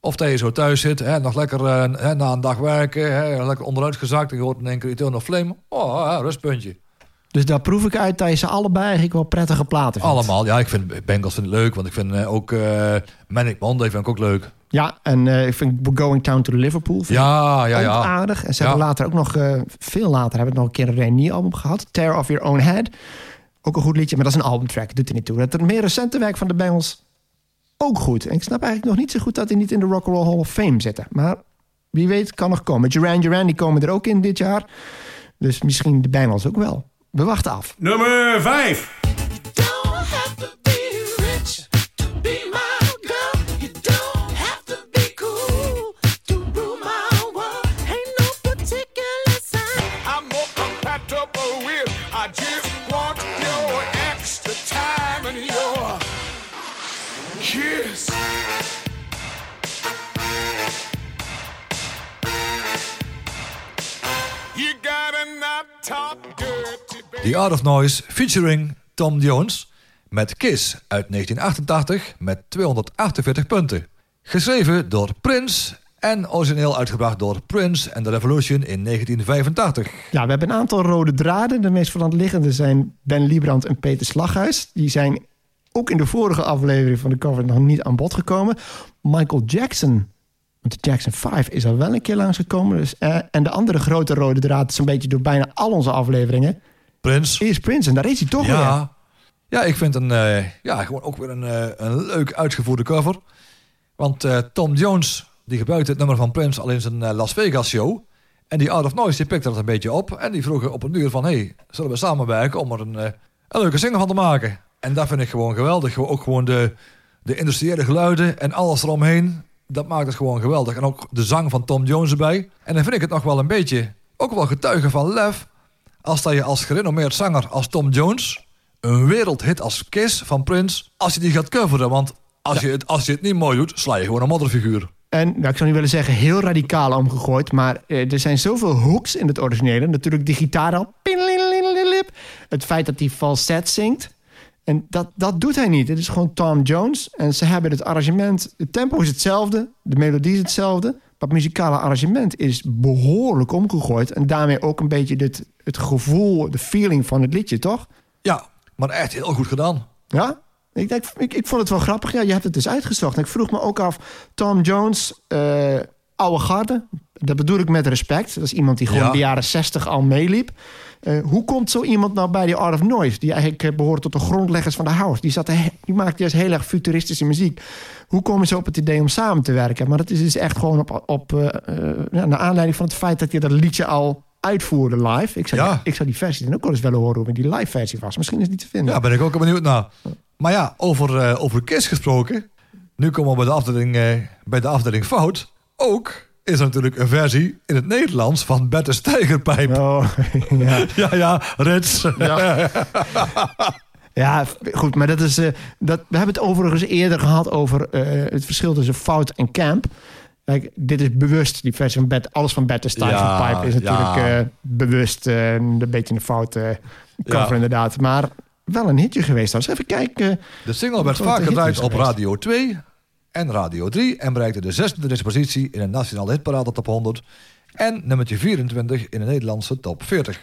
Of dat je zo thuis zit, hè, nog lekker eh, hè, na een dag werken, hè, lekker onderuit gezakt en je hoort in één keer Eternal Flame. Oh, ja, rustpuntje. Dus daar proef ik uit dat je ze allebei eigenlijk wel prettige platen vindt. Allemaal, ja, ik vind Bengals vind ik leuk, want ik vind eh, ook eh Manic Monday vind ik ook leuk. Ja, en ik vind Going Down to Liverpool vind Ja, ja, ja. aardig. En ze Ja. hebben later ook nog, veel later, hebben we nog een keer een Renier-album gehad. Tear of Your Own Head. Ook een goed liedje, maar dat is een albumtrack. Doet er niet toe. Dat het meer recente werk van de Bengals ook goed. En ik snap eigenlijk nog niet zo goed dat die niet in de Rock and Roll Hall of Fame zitten. Maar wie weet kan nog komen. Duran Duran, die komen er ook in dit jaar. Dus misschien de Bengals ook wel. We wachten af. Nummer 5. The Art of Noise featuring Tom Jones met Kiss uit 1988 met 248 punten. Geschreven door Prince en origineel uitgebracht door Prince and the Revolution in 1985. Ja, we hebben een aantal rode draden. De meest liggende zijn Ben Liebrand en Peter Slaghuis. Die zijn ook in de vorige aflevering van de cover nog niet aan bod gekomen. Michael Jackson, want de Jackson 5 is al wel een keer langsgekomen. Dus, eh, en de andere grote rode draad is een beetje door bijna al onze afleveringen. Prince. Is Prince en daar is hij toch weer. Ja, ja ik vind een, eh, ja, gewoon ook weer een, eh, een leuk uitgevoerde cover. Want eh, Tom Jones die gebruikte het nummer van Prince al in zijn Las Vegas show. En die Art of Noise die pikte dat een beetje op. En die vroegen op een uur van... hey, zullen we samenwerken om er een, een leuke single van te maken? En dat vind ik gewoon geweldig. Ook gewoon de, de industriële geluiden en alles eromheen. Dat maakt het gewoon geweldig. En ook de zang van Tom Jones erbij. En dan vind ik het nog wel een beetje... ook wel getuigen van lef... als dat je als gerenommeerd zanger als Tom Jones... een wereldhit als Kiss van Prince... als je die gaat coveren. Want als, je, het, als je het niet mooi doet... sla je gewoon een modderfiguur. En nou, ik zou niet willen zeggen heel radicaal omgegooid. Maar eh, er zijn zoveel hooks in het originele. Natuurlijk die gitaar al. Het feit dat hij falset zingt. En dat, dat doet hij niet. Het is gewoon Tom Jones. En ze hebben het arrangement... Het tempo is hetzelfde. De melodie is hetzelfde. Maar het muzikale arrangement is behoorlijk omgegooid. En daarmee ook een beetje dit, het gevoel, de feeling van het liedje, toch? Ja, maar echt heel goed gedaan. Ja? Ik, denk, ik, ik vond het wel grappig. Ja, je hebt het dus uitgezocht. En ik vroeg me ook af, Tom Jones, eh, oude garde. Dat bedoel ik met respect. Dat is iemand die gewoon Ja. de jaren 60 al meeliep. Eh, hoe komt zo iemand nou bij die Art of Noise? Die eigenlijk eh, behoort tot de grondleggers van de house. Die, zat die maakte juist heel erg futuristische muziek. Hoe komen ze op het idee om samen te werken? Maar dat is dus echt gewoon op, op, eh, naar aanleiding van het feit dat je dat liedje al uitvoerde live. Ik zou, Ja. die, ik zou die versie dan ook wel eens willen horen hoe die live versie was. Misschien is het niet te vinden. Ja, ben ik ook benieuwd naar. Maar ja, over, over Kiss gesproken. Nu komen we bij de afdeling, bij de afdeling fout. Ook is er natuurlijk een versie in het Nederlands van Bette Stijgerpijp. Oh, ja. Ja, ja, Rits. Ja, f- goed, maar dat is. eh, dat, we hebben het overigens eerder gehad over eh, het verschil tussen fout en camp. Kijk, dit is bewust, die versie van Bed, alles van Ja, Pipe is natuurlijk ja. eh, bewust een beetje een foute cover Ja. inderdaad. Maar wel een hitje geweest. Dus even kijken. De single werd vaak gedraaid op. Radio 2 en Radio 3 en bereikte de 26e positie in de nationale hitparade top 100 en nummertje 24 in de Nederlandse top 40.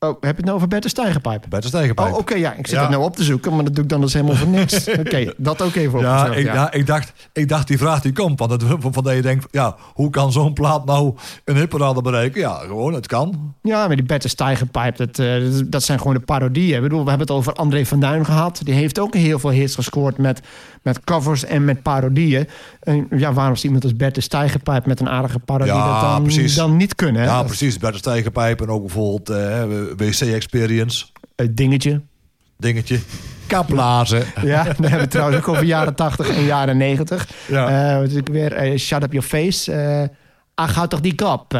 Oh, heb je het nou over Bed de Stijgerpijp? Bette Stijgerpijp. Oh, oké, ja. Ik zit Ja. het nou op te zoeken, maar dat doe ik dan dus helemaal voor niks. Oké, dat ook even Ja, ik, ja. ik, dacht, ik dacht die vraag die komt. Want het, van van dat je denkt, ja, hoe kan zo'n plaat nou een hitparade bereiken? Ja, gewoon, het kan. Ja, maar die Bette Stijgerpijp, dat, eh, dat- dat zijn gewoon de parodieën. Ik bedoel, we hebben het over André van Duin gehad. Die heeft ook heel veel hits gescoord met, met covers en met parodieën. En ja, waarom is iemand als Bette Stijgerpijp met een aardige parodie Ja, dat dan, precies. dan niet kunnen? hè? Ja, precies. Bette Stijgerpijp en ook bijvoorbeeld eh, WC Experience. Het dingetje. Dingetje. Kaplazen. Ja, dan hebben we trouwens ook over jaren 80 en jaren 90. Ja. Wat is ook weer eh, Shut Up Your Face. ach, houd toch die kop.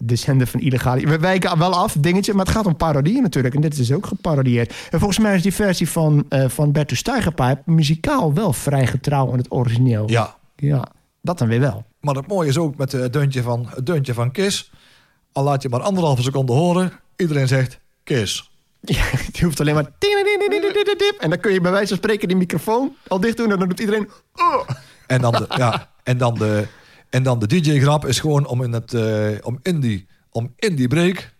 De zender van illegale... We wijken wel af, dingetje, maar het gaat om parodieën natuurlijk. En dit is dus ook geparodieerd. En volgens mij is die versie van, eh van Bertus Steigerpijp... muzikaal wel vrij getrouw aan het origineel. Ja. Ja, dat dan weer wel. Maar het mooie is ook met eh, het deuntje van, het deuntje van Kiss. Al laat je maar anderhalve seconde horen. Iedereen zegt Kiss. Ja, die hoeft alleen maar... En dan kun je bij wijze van spreken die microfoon al dicht doen... en dan doet iedereen... En dan de, ja, en dan de, en dan de DJ-grap is gewoon om in, het, eh, om, in die, om in die break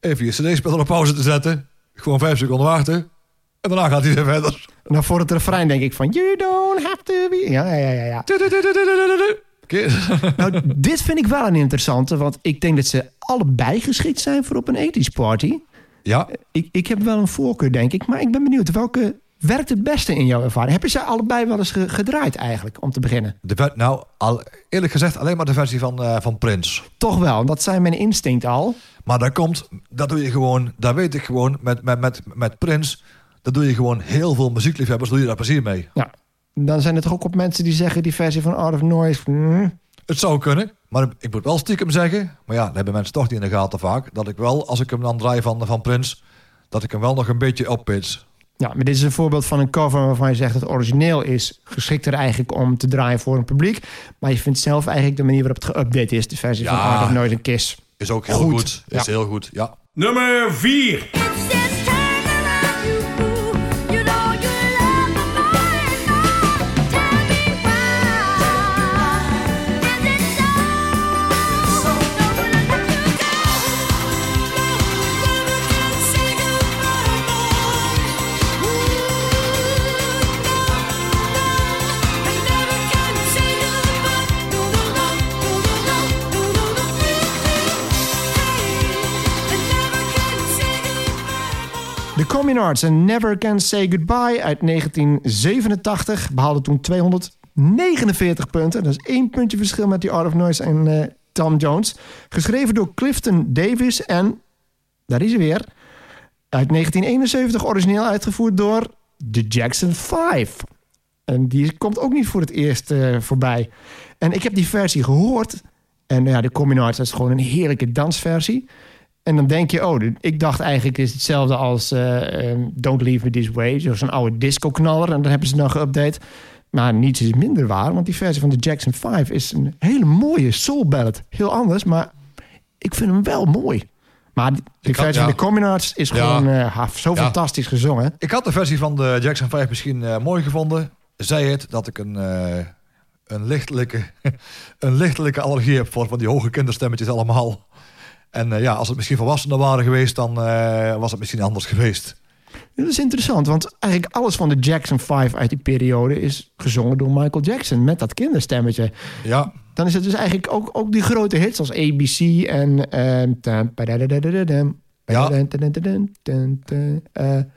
even je cd-speler op pauze te zetten. Gewoon vijf seconden wachten. En daarna gaat hij weer verder. Nou, voor het refrein denk ik van... You don't have to be... Ja, ja, ja, ja. Nou, dit vind ik wel een interessante, want ik denk dat ze allebei geschikt zijn voor op een ethisch party. Ja, Ik, ik heb wel een voorkeur, denk ik, maar ik ben benieuwd welke werkt het beste in jouw ervaring. Heb je ze allebei wel eens ge- gedraaid eigenlijk, om te beginnen? de, nou, al, eerlijk gezegd alleen maar de versie van, eh, van Prince. Toch wel, dat zijn mijn instinct al. Maar daar komt, dat doe je gewoon, daar weet ik gewoon, met, met, met, met Prince, daar doe je gewoon heel veel muziekliefhebbers, doe je daar plezier mee. Ja, dan zijn er toch ook op mensen die zeggen die versie van Art of Noise. hmm, Het zou kunnen, maar ik moet wel stiekem zeggen, maar ja, dat hebben mensen toch niet in de gaten vaak, dat ik wel, als ik hem dan draai van, van Prince, dat ik hem wel nog een beetje oppits. Ja, maar dit is een voorbeeld van een cover waarvan je zegt dat het origineel is geschikter eigenlijk om te draaien voor een publiek. Maar je vindt zelf eigenlijk de manier waarop het geüpdate is, de versie van Ja. Art of Noise en Kiss. Is ook heel Goed. goed. Is Ja. heel goed, ja. Nummer 4. Communards en Never Can Say Goodbye uit 1987 behaalde toen 249 punten. Dat is één puntje verschil met die Art of Noise en eh, Tom Jones. Geschreven door Clifton Davis en, daar is hij weer, uit 1971 origineel uitgevoerd door de Jackson 5. En die komt ook niet voor het eerst eh, voorbij. En ik heb die versie gehoord. En ja, de Communards is gewoon een heerlijke dansversie. En dan denk je, oh, de- ik dacht eigenlijk is hetzelfde als eh, ehm, Don't Leave Me This Way. Zo'n oude disco-knaller. En dan hebben ze dan geüpdate. Maar niets is minder waar, want die versie van de Jackson 5 is een hele mooie soul ballad. Heel anders, maar ik vind hem wel mooi. Maar kan- versie ja. van de Communards is Ja. gewoon ha, zo Ja. fantastisch gezongen. Ik had de versie van de Jackson 5 misschien eh, mooi gevonden. Zij het dat ik een, een, lichtelijke, een lichtelijke allergie heb voor van die hoge kinderstemmetjes allemaal. En eh, ja, als het misschien volwassenen waren geweest, dan eh, was het misschien anders geweest. Dat is interessant, want eigenlijk alles van de Jackson 5 uit die periode is gezongen door Michael Jackson met dat kinderstemmetje. Ja, dan is het dus eigenlijk ook, ook die grote hits als ABC en... Ja.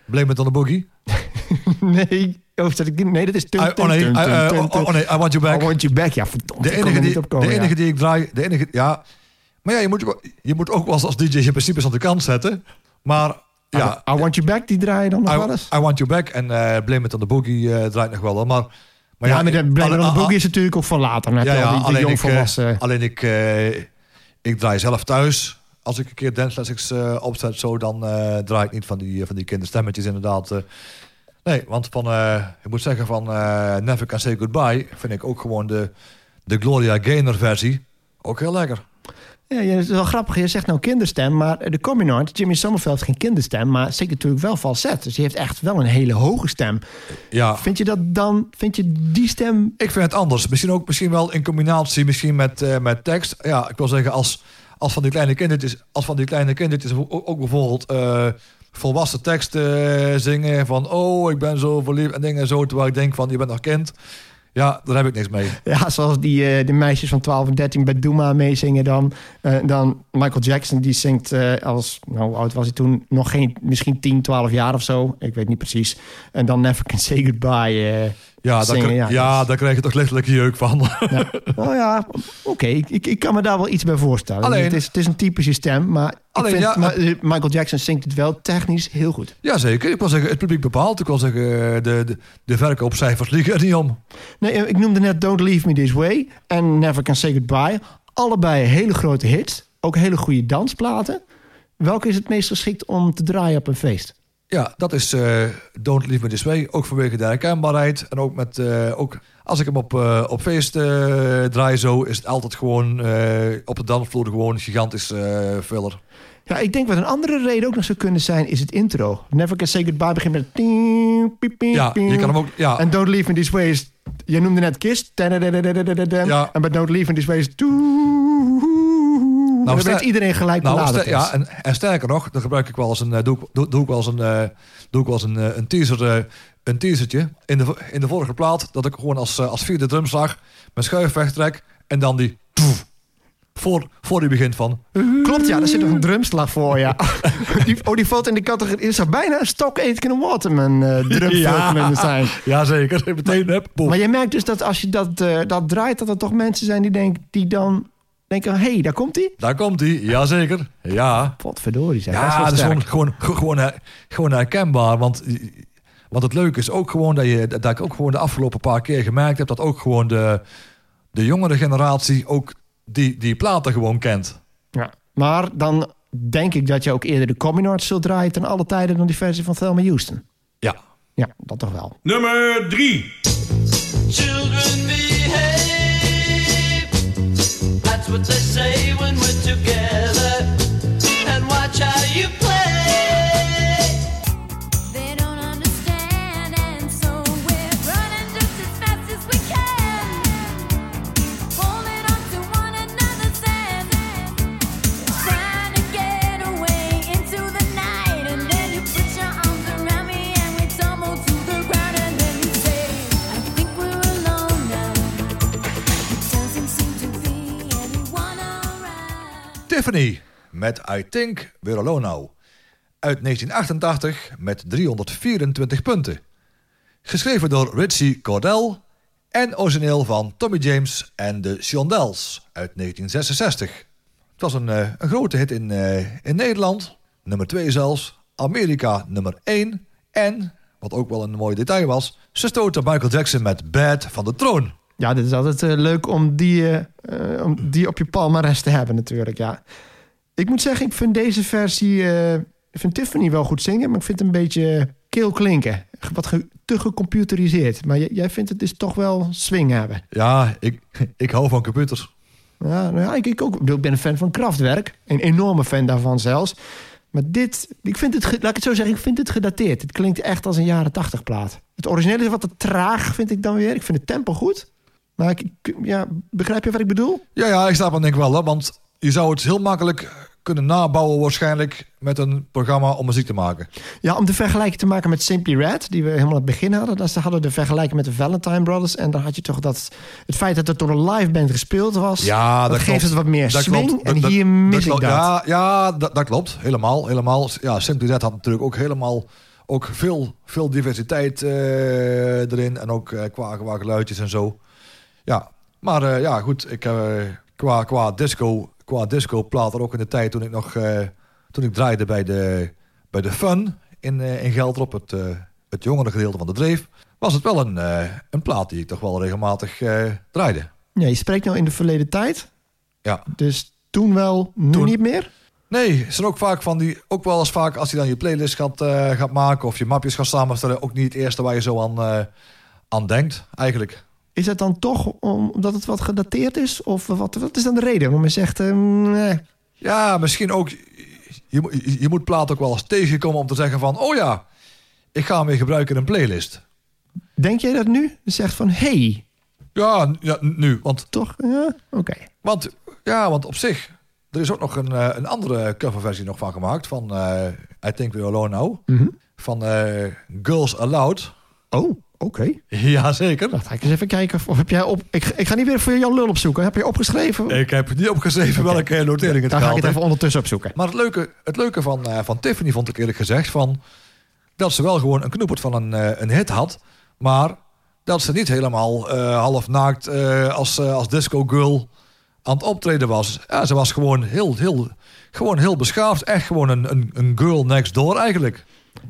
Blame it on the boogie. nee, oh, ik, nee, dat is... tum, tum, oh, nee, tum, eh, oh, oh, nee, I want you back. I want you back. Ja, verdomd. De enige, die, de ja. enige die ik draai, de enige, ja. Maar ja, je moet, je moet ook wel als DJ je principes aan de kant zetten. Maar ja, I, I Want You Back, die draai je dan nog wel I, eens? I Want You Back en eh Blame It on the Boogie eh, draait nog wel. Maar, maar ja, maar de Blame It on the Boogie is natuurlijk ook van later. Dan Ja, je al ja, die, die alleen, ik, eh, alleen ik, eh, ik draai zelf thuis. Als ik een keer Dance Classics eh, opzet, zo, dan eh, draai ik niet van die, van die kinderstemmetjes inderdaad. eh. nee, want van, eh, ik moet zeggen van eh, Never Can Say Goodbye vind ik ook gewoon de, de Gloria Gaynor versie ook heel lekker. Ja, het is wel grappig. Je zegt nou kinderstem, maar de Communard, Jimmy Sommerveld, geen kinderstem, maar zeker natuurlijk wel falset. Dus die heeft echt wel een hele hoge stem. Ja, Vind je dat dan, vind je die stem... Ik vind het anders. Misschien ook misschien wel in combinatie misschien met, eh, met tekst. Ja, ik wil zeggen, als, als van die kleine kindertjes, als van die kleine kindertjes ook, ook bijvoorbeeld eh, volwassen teksten eh, zingen van oh, ik ben zo verliefd en dingen zo, terwijl ik denk van je bent nog kind. Ja, daar heb ik niks mee. Ja, zoals die eh, de meisjes van 12 en 13 bij Doema meezingen dan. eh, dan Michael Jackson, die zingt eh, als... Nou, hoe oud was hij toen? Nog geen, misschien 10, 12 jaar of zo. Ik weet niet precies. En dan Never Can Say Goodbye. Ja, daar, Zingen, kri- ja, ja, dus- daar krijg je toch lichtelijk jeuk van. Ja. Oh ja, oké. Ik, ik, ik kan me daar wel iets bij voorstellen. Alleen- het, is, het is een typische stem, maar, ik Alleen, vind, ja, Michael Jackson zingt het wel technisch heel goed. Jazeker, ik wil zeggen, het publiek bepaalt. Ik wil zeggen, eh, de, de, de verkoopcijfers liegen er niet om. Nee, eh, ik noemde net Don't Leave Me This Way en Never Can Say Goodbye. Allebei hele grote hits. Ook hele goede dansplaten. Welke is het meest geschikt om te draaien op een feest? Ja, dat is eh, Don't Leave Me This Way. Ook vanwege de herkenbaarheid. En ook met, eh, ook als ik hem op, eh, op feest draai zo, is het altijd gewoon op de dansvloer gewoon gigantisch filler. Ja, ik denk wat een andere reden ook nog zou kunnen zijn, is het intro. Never Can Say Goodbye begint met... Ja, je kan hem ook, ja, En Don't Leave Me This Way is... Je noemde net Kiss. Ja. En bij Don't Leave Me This Way is... Nou, dan weet iedereen gelijk nou, ja, en, en sterker nog, dan gebruik ik wel eens een, eh, doe, ik- doe, doe ik wel eens een, eh, doe ik wel eens een, eh, een teaser, een teasertje in de, in de vorige plaat, dat ik gewoon als, als vierde drumslag mijn schuif wegtrek en dan die toef, voor, voor die begint van Klopt, ja. Daar zit nog een drumslag voor, ja. die, oh, die valt in de categorie... Is er bijna een Stock Aitken en Waterman uh, drumfilm zijn. Jazeker, meteen heb. Maar je merkt dus dat als je dat, dat draait... dat er toch mensen zijn die, denk, die dan denken... hé, hey, daar komt hij. Daar komt hij, jazeker. Ja, Potverdorie, zeg. dat is ja dat is gewoon, gewoon, gewoon, her- gewoon herkenbaar. Want, want het leuke is ook gewoon dat, je, dat ik ook gewoon de afgelopen paar keer gemerkt heb... dat ook gewoon de, de jongere generatie ook die, die platen gewoon kent. Ja. Maar dan denk ik dat je ook eerder de Communards zult draaien... ten alle tijden dan die versie van Thelma Houston. Ja. Ja, dat toch wel. Nummer 3. That's what they say Tiffany met I Think We're Alone Now. Uit 1988 met 324 punten. Geschreven door Richie Cordell en origineel van Tommy James en de Shondells uit 1966. Het was een, eh, een grote hit in, eh, in Nederland, nummer 2 zelfs, Amerika nummer 1 en, wat ook wel een mooi detail was, ze stoten Michael Jackson met Bad van de troon. Ja, dit is altijd eh, leuk om die, eh, om die op je palmares te hebben natuurlijk, ja. Ik moet zeggen, ik vind deze versie... ik vind Tiffany wel goed zingen, maar ik vind het een beetje keel klinken. Wat ge- te gecomputeriseerd. Maar jij vindt het dus toch wel swing hebben. Ja, ik, ik hou van computers. Ja, nou ja ik, ik ook. Ik ben een fan van Kraftwerk. Een enorme fan daarvan zelfs. Maar dit, ik vind het, laat ik het zo zeggen, ik vind het gedateerd. Het klinkt echt als een jaren tachtig plaat. Het originele is wat te traag, vind ik dan weer. Ik vind het tempo goed. Maar ik, ik- ja, begrijp je wat ik bedoel? Ja, ja, ik snap het denk ik wel. Hè, want je zou het heel makkelijk kunnen nabouwen waarschijnlijk met een programma om muziek te maken. Ja, om de vergelijking te maken met Simply Red, die we helemaal aan het begin hadden. Dan hadden we de vergelijking met de Valentine Brothers. En dan had je toch dat het feit dat het door een live band gespeeld was. Ja, dat, dat geeft het wat meer Dat swing. klopt. En Dat- dat- hier mis ik dat. Ja, ja dat, dat klopt. Helemaal. helemaal. Ja, Simply Red had natuurlijk ook helemaal ook veel, veel diversiteit eh, erin. En ook eh, qua, qua geluidjes en zo. Ja, maar eh, ja, goed. Ik, eh, qua, qua disco, qua disco plaat er ook in de tijd toen ik nog eh, toen ik draaide bij de, bij de Fun in, in Gelderop, het, het jongere gedeelte van de Dreef, was het wel een, een plaat die ik toch wel regelmatig draaide. Ja, je spreekt nou in de verleden tijd. Ja. Dus toen wel, nu Toen- niet meer? Nee, het zijn ook vaak van die, ook wel eens vaak als je dan je playlist gaat, gaat maken of je mapjes gaat samenstellen, ook niet het eerste waar je zo aan, aan denkt, eigenlijk. Is het dan toch omdat het wat gedateerd is? Of wat, wat is dan de reden waarom je zegt... nee. Ja, misschien ook, je, moet- je, moet plaat ook wel eens tegenkomen om te zeggen van, oh ja, ik ga hem weer gebruiken in een playlist. Denk jij dat nu? Je zegt van, hey, Ja, ja nu, want, toch? Ja, oké. want, ja, want op zich, er is ook nog een, eh, een andere coverversie nog van gemaakt, van eh, I Think We're Alone Now, Mhm. van eh, Girls Aloud. Oh, oké. Jazeker. Wacht, ga ik eens even kijken. Of heb jij op... Ik, ik ga niet weer voor Jan Lul opzoeken. Heb je opgeschreven? Ik heb niet opgeschreven welke notering het Dan ga ik het even ondertussen opzoeken. Maar het leuke, het leuke van, eh, van Tiffany vond ik eerlijk gezegd... Van, dat ze wel gewoon een knoepert van een, eh, een hit had... maar dat ze niet helemaal eh, half naakt als, als disco girl aan het optreden was. Ja, ze was gewoon heel, heel, gewoon heel beschaafd. Echt gewoon een, een, een girl next door eigenlijk.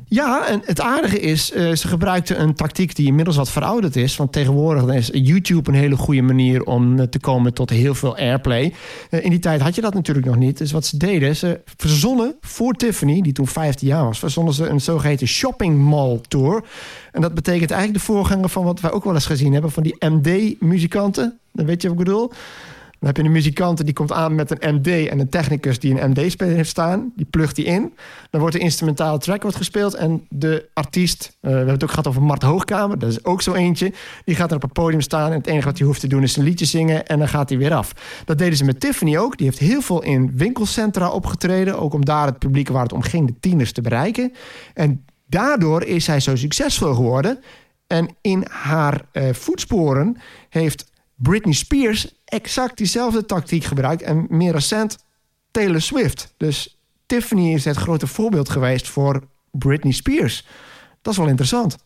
Ja, en het aardige is, eh, ze gebruikte een tactiek die inmiddels wat verouderd is. Want tegenwoordig is YouTube een hele goede manier om eh, te komen tot heel veel airplay. Eh, in die tijd had je dat natuurlijk nog niet. Dus wat ze deden, ze verzonnen voor Tiffany, die toen 15 jaar was, verzonnen ze een zogeheten shopping mall tour. En dat betekent eigenlijk de voorganger van wat wij ook wel eens gezien hebben, van die MD-muzikanten. Dan weet je wat ik bedoel? Dan heb je een muzikant die komt aan met een MD en een technicus die een MD-speler heeft staan. Die plugt die in. Dan wordt de instrumentale track wordt gespeeld en de artiest, eh, we hebben het ook gehad over Mart Hoogkamer, dat is ook zo eentje. Die gaat er op het podium staan en het enige wat hij hoeft te doen is een liedje zingen en dan gaat hij weer af. Dat deden ze met Tiffany ook. Die heeft heel veel in winkelcentra opgetreden, ook om daar het publiek waar het om ging, de tieners, te bereiken. En daardoor is zij zo succesvol geworden. En in haar eh, voetsporen heeft Britney Spears exact diezelfde tactiek gebruikt. En meer recent Taylor Swift. Dus Tiffany is het grote voorbeeld geweest voor Britney Spears. Dat is wel interessant.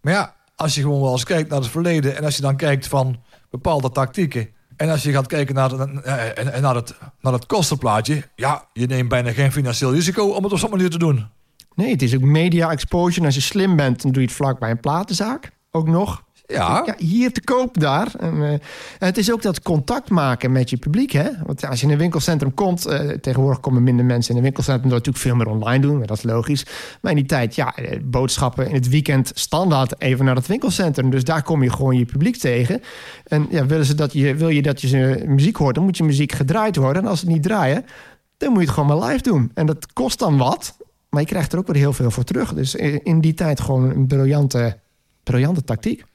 Maar ja, als je gewoon wel eens kijkt naar het verleden... en als je dan kijkt van bepaalde tactieken... en als je gaat kijken naar, eh, en- en naar, het, naar het kostenplaatje... ja, je neemt bijna geen financieel risico om het op zo'n manier te doen. Nee, het is ook media exposure. En als je slim bent, dan doe je het vlak bij een platenzaak. Ook nog. Ja, hier te koop daar. En, eh, het is ook dat contact maken met je publiek. Hè? Want als je in een winkelcentrum komt... eh, tegenwoordig komen minder mensen in een winkelcentrum... door natuurlijk veel meer online doen, dat is logisch. Maar in die tijd, ja, eh, boodschappen in het weekend... standaard even naar het winkelcentrum. Dus daar kom je gewoon je publiek tegen. En ja, willen ze dat je, wil je dat je ze muziek hoort... dan moet je muziek gedraaid worden. En als ze niet draaien, dan moet je het gewoon maar live doen. En dat kost dan wat... maar je krijgt er ook weer heel veel voor terug. Dus in die tijd gewoon een briljante, briljante tactiek.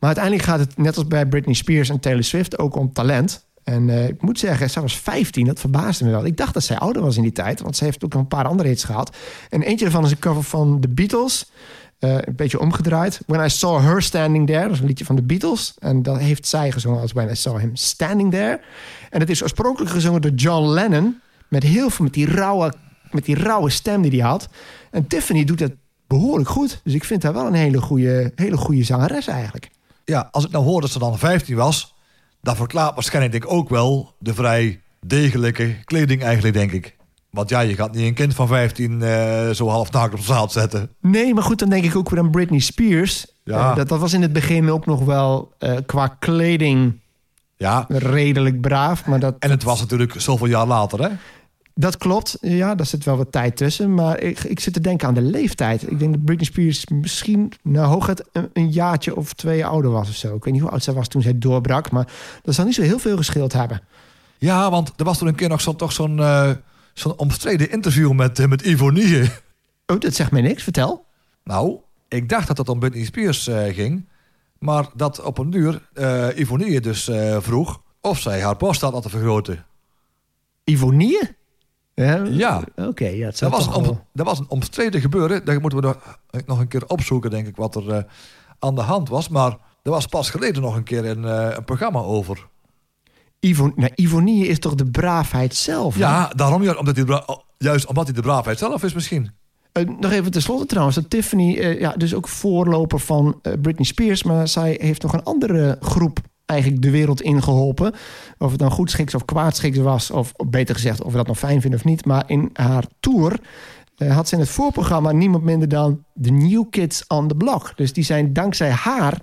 Maar uiteindelijk gaat het, net als bij Britney Spears en Taylor Swift, ook om talent. En eh, ik moet zeggen, zij was 15, dat verbaasde me wel. Ik dacht dat zij ouder was in die tijd, want ze heeft ook een paar andere hits gehad. En eentje daarvan is een cover van The Beatles. eh, een beetje omgedraaid. When I Saw Her Standing There, dat is een liedje van de Beatles. En dat heeft zij gezongen als When I Saw Him Standing There. En het is oorspronkelijk gezongen door John Lennon. Met heel veel, met die rauwe, met die rauwe stem die hij had. En Tiffany doet dat behoorlijk goed. Dus ik vind haar wel een hele goede, hele goede zangeres eigenlijk. Ja, als ik nou hoor dat ze dan 15 was... dat verklaart waarschijnlijk denk ik ook wel... de vrij degelijke kleding eigenlijk, denk ik. Want ja, je gaat niet een kind van 15 eh, zo half naakt op zaal zetten. Nee, maar goed, dan denk ik ook weer aan Britney Spears. Ja. Eh, dat, dat was in het begin ook nog wel eh, qua kleding Ja, redelijk braaf. Maar dat, en het was natuurlijk zoveel jaar later, hè? Dat klopt. Ja, daar zit wel wat tijd tussen. Maar ik, ik zit te denken aan de leeftijd. Ik denk dat Britney Spears misschien nou, hooguit een, een jaartje of twee ouder was of zo. Ik weet niet hoe oud zij was toen zij doorbrak. Maar dat zal niet zo heel veel gescheeld hebben. Ja, want er was toen een keer nog zo, toch zo'n zo'n omstreden interview met, eh, met Ivonie. Oh, dat zegt mij niks. Vertel. Nou, ik dacht dat het om Britney Spears eh, ging. Maar dat op een duur eh Ivonie dus vroeg of zij haar borst had laten vergroten. Ivonie? Ja? Ja. Oké, ja, het Dat was, een, wel- om, dat was een omstreden gebeuren. Daar moeten we nog, nog een keer opzoeken, denk ik, wat er eh, aan de hand was. Maar er was pas geleden nog een keer een, eh, een programma over. Nou, ironie is toch de braafheid zelf? hè? Ja, daarom ja, omdat hij, juist omdat hij de braafheid zelf is misschien. Eh, nog even tenslotte trouwens, dat Tiffany, eh, ja, dus ook voorloper van eh, Britney Spears, maar zij heeft nog een andere groep eigenlijk de wereld ingeholpen. Of het nou goed schiks of kwaad schiks was, of beter gezegd, of we dat nog fijn vinden of niet. Maar in haar tour eh, had ze in het voorprogramma niemand minder dan de New Kids on the Block. Dus die zijn dankzij haar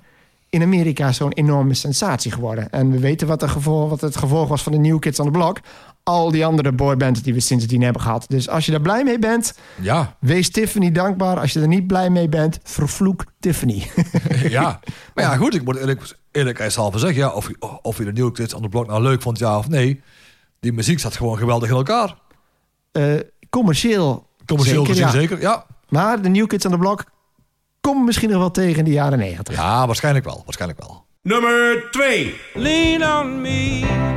in Amerika zo'n enorme sensatie geworden. En we weten wat, wat het gevolg was van de New Kids on the Block. Al die andere boybands die we sindsdien hebben gehad. Dus als je daar blij mee bent, Ja, Wees Tiffany dankbaar. Als je er niet blij mee bent, vervloek Tiffany. ja. Maar ja, goed, ik moet eerlijk, eerlijkheidshalve zeggen... Ja, of, of je de New Kids on the Block nou leuk vond, ja of nee... die muziek zat gewoon geweldig in elkaar. Eh, commercieel, Commercieel zeker, gezien ja. zeker, ja. Maar de New Kids on the Block komen misschien nog wel tegen in de jaren negentig. Ja, waarschijnlijk wel, waarschijnlijk wel. Nummer 2. Lean on me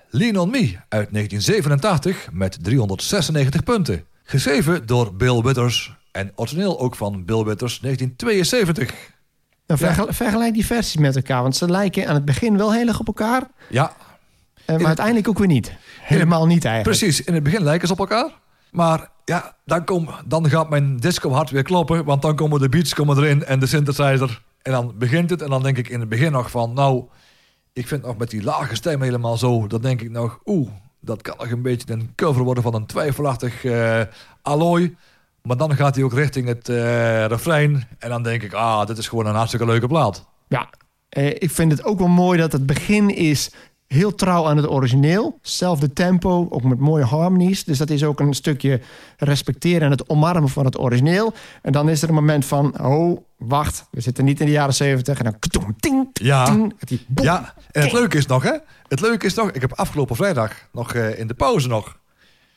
Lean On Me uit 1987 met 396 punten. Geschreven door Bill Withers en origineel ook van Bill Withers 1972. Nou, vergel- Vergelijk die versies met elkaar. Want ze lijken aan het begin wel heel erg op elkaar. Ja, eh, maar uiteindelijk ook weer niet. Helemaal niet eigenlijk. precies. In het begin lijken ze op elkaar. Maar ja, dan, kom, dan gaat mijn disco hart weer kloppen. Want dan komen de beats komen erin en de synthesizer. En dan begint het. En dan denk ik in het begin nog van... Nou, ik vind nog met die lage stem helemaal zo. Dan denk ik nog... Oeh, dat kan nog een beetje een cover worden van een twijfelachtig eh allooi. Maar dan gaat hij ook richting het eh, refrein. En dan denk ik... Ah, dit is gewoon een hartstikke leuke plaat. Ja, eh, ik vind het ook wel mooi dat het begin is heel trouw aan het origineel. Zelfde tempo, ook met mooie harmonies. Dus dat is ook een stukje respecteren en het omarmen van het origineel. En dan is er een moment van, oh, wacht, we zitten niet in de jaren zeventig. En dan katoem, ting, Ja. ting, met die boem. Ja, en het leuke is nog, hè? Het leuke is nog, ik heb afgelopen vrijdag nog eh, in de pauze nog,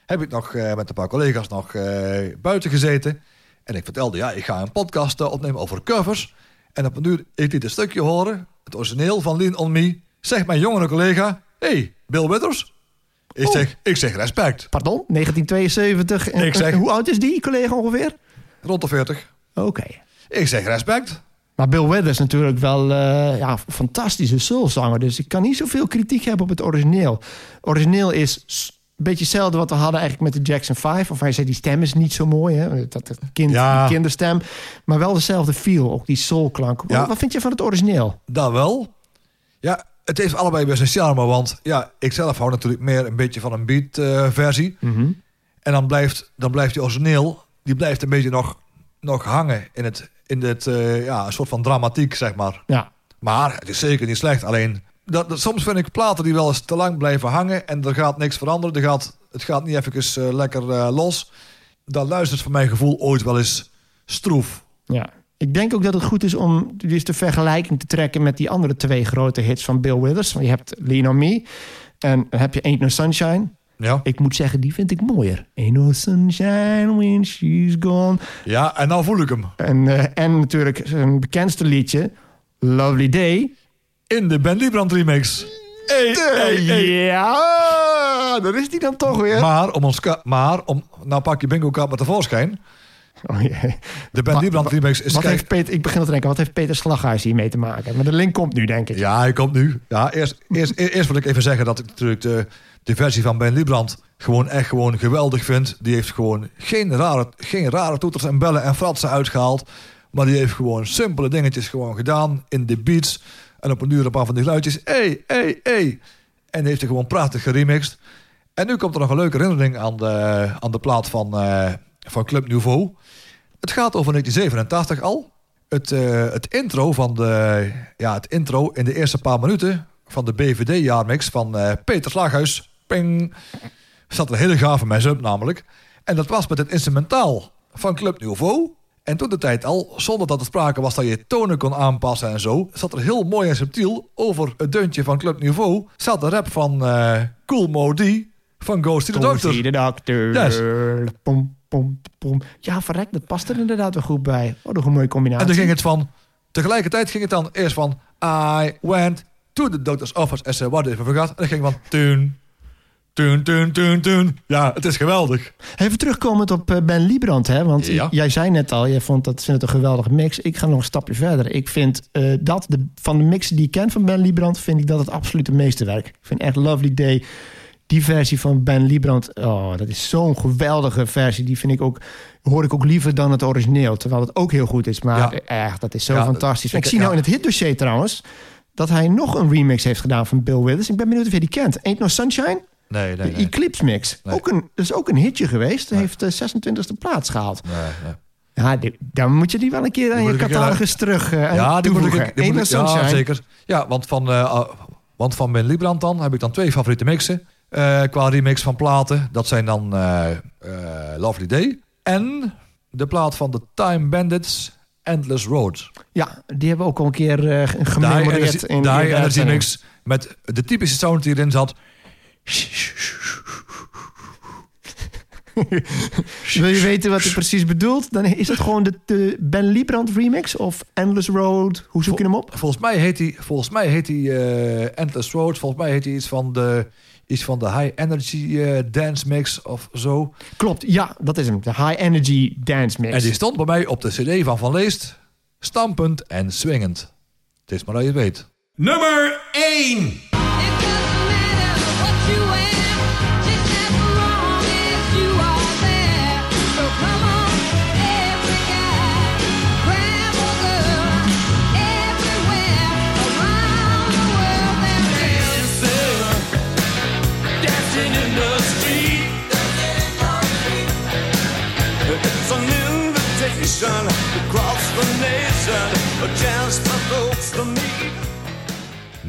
heb ik nog eh, met een paar collega's nog eh, buiten gezeten. En ik vertelde, ja, ik ga een podcast opnemen over covers. En op een uur, ik liet een stukje horen, het origineel van Lean On Me. Zegt mijn jongere collega, hey, Bill Withers. Ik, Oh. zeg, ik zeg respect, Pardon, 1972. En, Ik zeg- en hoe oud is die collega ongeveer? rond de 40. Oké. Ik zeg respect. Maar Bill Withers is natuurlijk wel eh, ja, een fantastische soulzanger. Dus ik kan niet zoveel kritiek hebben op het origineel. Origineel is een beetje hetzelfde wat we hadden eigenlijk met de Jackson 5. Of hij zei, die stem is niet zo mooi. Hè? Dat, dat kind, Ja. die kinderstem. Maar wel dezelfde feel, ook die soulklank. Ja. Wat, wat vind je van het origineel? Dat wel. Ja, het heeft allebei best een charme, want ja, ik zelf hou natuurlijk meer een beetje van een beat eh, versie. En dan blijft, dan blijft die origineel, die blijft een beetje nog, nog hangen in het, in het eh, ja, een soort van dramatiek, zeg maar. Ja, Maar het is zeker niet slecht, alleen dat, dat- soms vind ik platen die wel eens te lang blijven hangen en er gaat niks veranderen. Er gaat, het gaat niet even eh, lekker eh, los. Dan luistert voor mijn gevoel ooit wel eens stroef. ja. Ik denk ook dat het goed is om dus de vergelijking te trekken met die andere twee grote hits van Bill Withers. Want je hebt Lean On Me en dan heb je Ain't No Sunshine. Ja, Ik moet zeggen, die vind ik mooier. Ain't no sunshine when she's gone. ja en nou voel ik hem. En, eh, en natuurlijk zijn bekendste liedje, Lovely Day. In de Ben Liebrand remix. Hey, hey, hey. Ja, daar is die dan toch weer. Maar om ons maar om nou pak je bingo kaart met tevoorschijn. Oh, jee. De Ben Liebrand remix is wat kijk. heeft Peter, ik begin al te denken, wat heeft Peter Slaghuis hiermee te maken? Maar de link komt nu, denk ik. Ja, hij komt nu. Ja, eerst, eerst, e- eerst wil ik even zeggen dat ik natuurlijk de, de versie van Ben Liebrand gewoon echt gewoon geweldig vind. Die heeft gewoon geen rare, geen rare toeters en bellen en fratsen uitgehaald. Maar die heeft gewoon simpele dingetjes gewoon gedaan in de beats. En op een uur een paar van die geluidjes. Hey, hey, hey. En heeft hij gewoon prachtig geremixed. En nu komt er nog een leuke herinnering aan de, aan de plaat van, eh, van Club Nouveau. Het gaat over 1987 al. Het, eh, het intro van de, ja, het intro in de eerste paar minuten van de BVD-jaarmix van eh, Peter Slaghuis. Ping. zat een hele gave mess-up namelijk. En dat was met het instrumentaal van Club Nouveau. En toen de tijd al, zonder dat er sprake was dat je tonen kon aanpassen en zo... zat er heel mooi en subtiel over het deuntje van Club Nouveau... zat de rap van eh Cool Modi van Ghost to the Doctor. see the doctor. Yes. Pom, pom, pom. Ja, verrek, dat past er inderdaad wel goed bij. Wat een goede mooie combinatie. En toen ging het van... Tegelijkertijd ging het dan eerst van... I went to the doctor's office I what if I forgot. En dan ging van... Tune, tune, tune, tune, tune. Ja, het is geweldig. Even terugkomend op eh, Ben Liebrand, hè? want Ja. jij zei net al, jij vond dat vindt het een geweldige mix. Ik ga nog een stapje verder. Ik vind eh, dat de, van de mixen die ik ken van Ben Liebrand, vind ik dat het absolute meesterwerk. Ik vind echt Lovely Day. Die versie van Ben Liebrand, oh, dat is zo'n geweldige versie. Die vind ik ook, hoor ik ook liever dan het origineel. Terwijl het ook heel goed is, maar Ja. eh, echt, dat is zo Ja, fantastisch. ik- Ik, zie nou in het hitdossier trouwens, dat hij nog een remix heeft gedaan van Bill Withers. Ik ben benieuwd of je die kent. Ain't No Sunshine? Nee, nee, De nee. Eclipse Mix. Nee. Ook een, dat is ook een hitje geweest. Nee. Heeft de 26e plaats gehaald. Ja, die- dan moet je die wel een keer aan je ik catalogus terug uh, Ja, die moet ik, die moet ik, ja, Sunshine. zeker. Ja, want van, eh, want van Ben Liebrand dan heb ik dan twee favoriete mixen. Eh, qua remix van platen. Dat zijn dan eh, Lovely Day. En de plaat van de Time Bandits, Endless Road. Ja, die hebben we ook al een keer uh, Die gememoreerd Energy, in die de Energy. Mix met de typische sound die erin zat. Wil je weten wat hij precies bedoelt? Dan is het gewoon de, de Ben Liebrand remix of Endless Road. Hoe zoek je hem op? Volgens mij heet hij, volgens mij heet hij Endless Road. Volgens mij heet hij iets van de, iets van de High Energy eh, Dance Mix of zo. Klopt, ja, dat is hem. De High Energy Dance Mix. En die stond bij mij op de cd van Van Leest. Stampend en swingend. Het is maar dat je het weet. Nummer 1.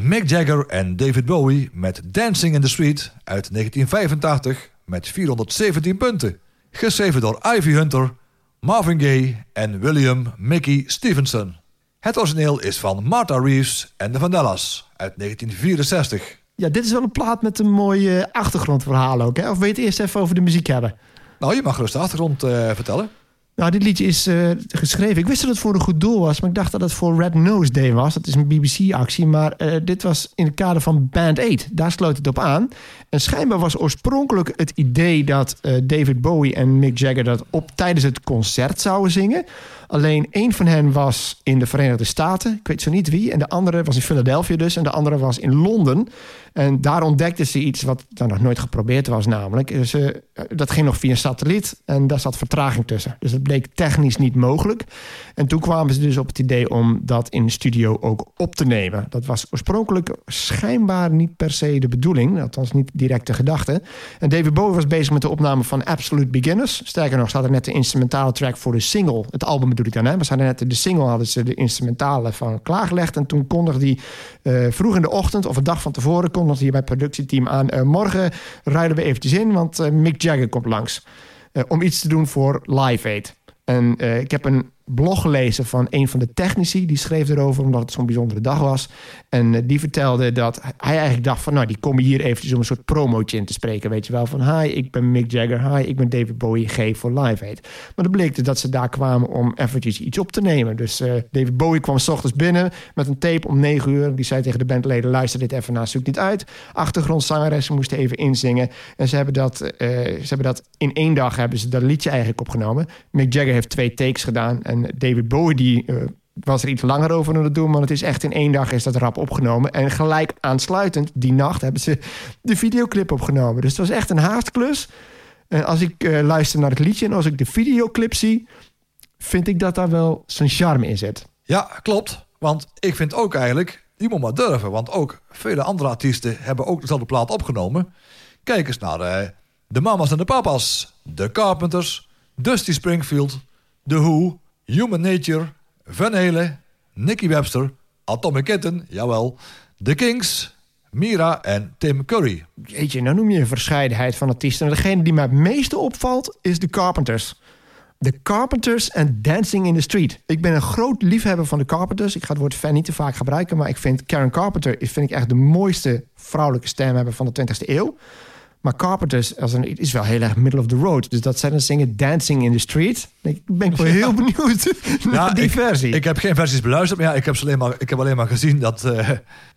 Mick Jagger en David Bowie met Dancing in the Street uit 1985 met 417 punten. Geschreven door Ivy Hunter, Marvin Gaye en William Mickey Stevenson. Het origineel is van Martha Reeves en de Vandellas uit 1964. Ja, dit is wel een plaat met een mooi achtergrondverhaal ook. Hè? Of wil je het eerst even over de muziek hebben? Nou, je mag gerust de achtergrond eh, vertellen. Nou, dit liedje is eh, geschreven. Ik wist dat het voor een goed doel was, maar ik dacht dat het voor Red Nose Day was. Dat is een BBC-actie, maar eh, dit was in het kader van Band 8. Daar sloot het op aan. En schijnbaar was oorspronkelijk het idee dat eh, David Bowie en Mick Jagger dat op tijdens het concert zouden zingen. Alleen één van hen was in de Verenigde Staten, ik weet zo niet wie, en de andere was in Philadelphia dus, en de andere was in Londen. En daar ontdekten ze iets wat dan nog nooit geprobeerd was, namelijk. Dus, eh, dat ging nog via satelliet en daar zat vertraging tussen. Dus dat bleek technisch niet mogelijk. En toen kwamen ze dus op het idee om dat in de studio ook op te nemen. Dat was oorspronkelijk schijnbaar niet per se de bedoeling, althans niet direct de gedachte. En David Bowie was bezig met de opname van Absolute Beginners. Sterker nog, ze hadden net de instrumentale track voor de single. Het album bedoel ik dan, hè? Maar ze hadden net de single hadden ze de instrumentale van klaargelegd. En toen kondigde hij eh, vroeg in de ochtend of een dag van tevoren kondigde hij bij het productieteam aan. eh, morgen ruilen we eventjes in, want eh, Mick Jagger komt langs. eh, om iets te doen voor Live Aid. En ik heb een blog gelezen van een van de technici. Die schreef erover omdat het zo'n bijzondere dag was. En eh, die vertelde dat hij eigenlijk dacht van... nou, die komen hier eventjes om een soort promootje in te spreken. Weet je wel, van hi, ik ben Mick Jagger. Hi, ik ben David Bowie, G voor Live Aid. Maar dan bleek dat ze daar kwamen om eventjes iets op te nemen. Dus eh, David Bowie kwam s ochtends binnen met een tape om 9 uur. Die zei tegen de bandleden, luister dit even na, zoek dit uit. Achtergrondzangeressen moesten even inzingen. En ze hebben, dat, eh, ze hebben dat in één dag hebben ze dat liedje eigenlijk opgenomen. Mick Jagger heeft twee takes gedaan. David Bowie die, eh, was er iets langer over aan het doen. Maar het is echt in één dag is dat rap opgenomen. En gelijk aansluitend, die nacht, hebben ze de videoclip opgenomen. Dus het was echt een haastklus. En als ik eh, luister naar het liedje en als ik de videoclip zie... vind ik dat daar wel zijn charme in zit. Ja, klopt. Want ik vind ook eigenlijk, die moet maar durven. Want ook vele andere artiesten hebben ook dezelfde plaat opgenomen. Kijk eens naar eh, de Mamas en de Papas, de Carpenters, Dusty Springfield, The Who, Human Nature, Van Halen, Nicky Webster, Atomic Kitten, jawel, The Kings, Mira en Tim Curry. Jeetje, nou noem je een verscheidenheid van artiesten. En degene die mij het meeste opvalt is de Carpenters. De Carpenters en Dancing in the Street. Ik ben een groot liefhebber van de Carpenters. Ik ga het woord fan niet te vaak gebruiken, maar ik vind Karen Carpenter vind ik echt de mooiste vrouwelijke stemhebber van de 20e eeuw. Maar Carpenters als een, is wel heel erg middle of the road. Dus dat zij dan zingen Dancing in the Street. Ik ben wel heel benieuwd naar die ik, versie. Ik heb geen versies beluisterd, maar ja, ik heb, ze alleen maar, ik heb alleen maar gezien dat, eh,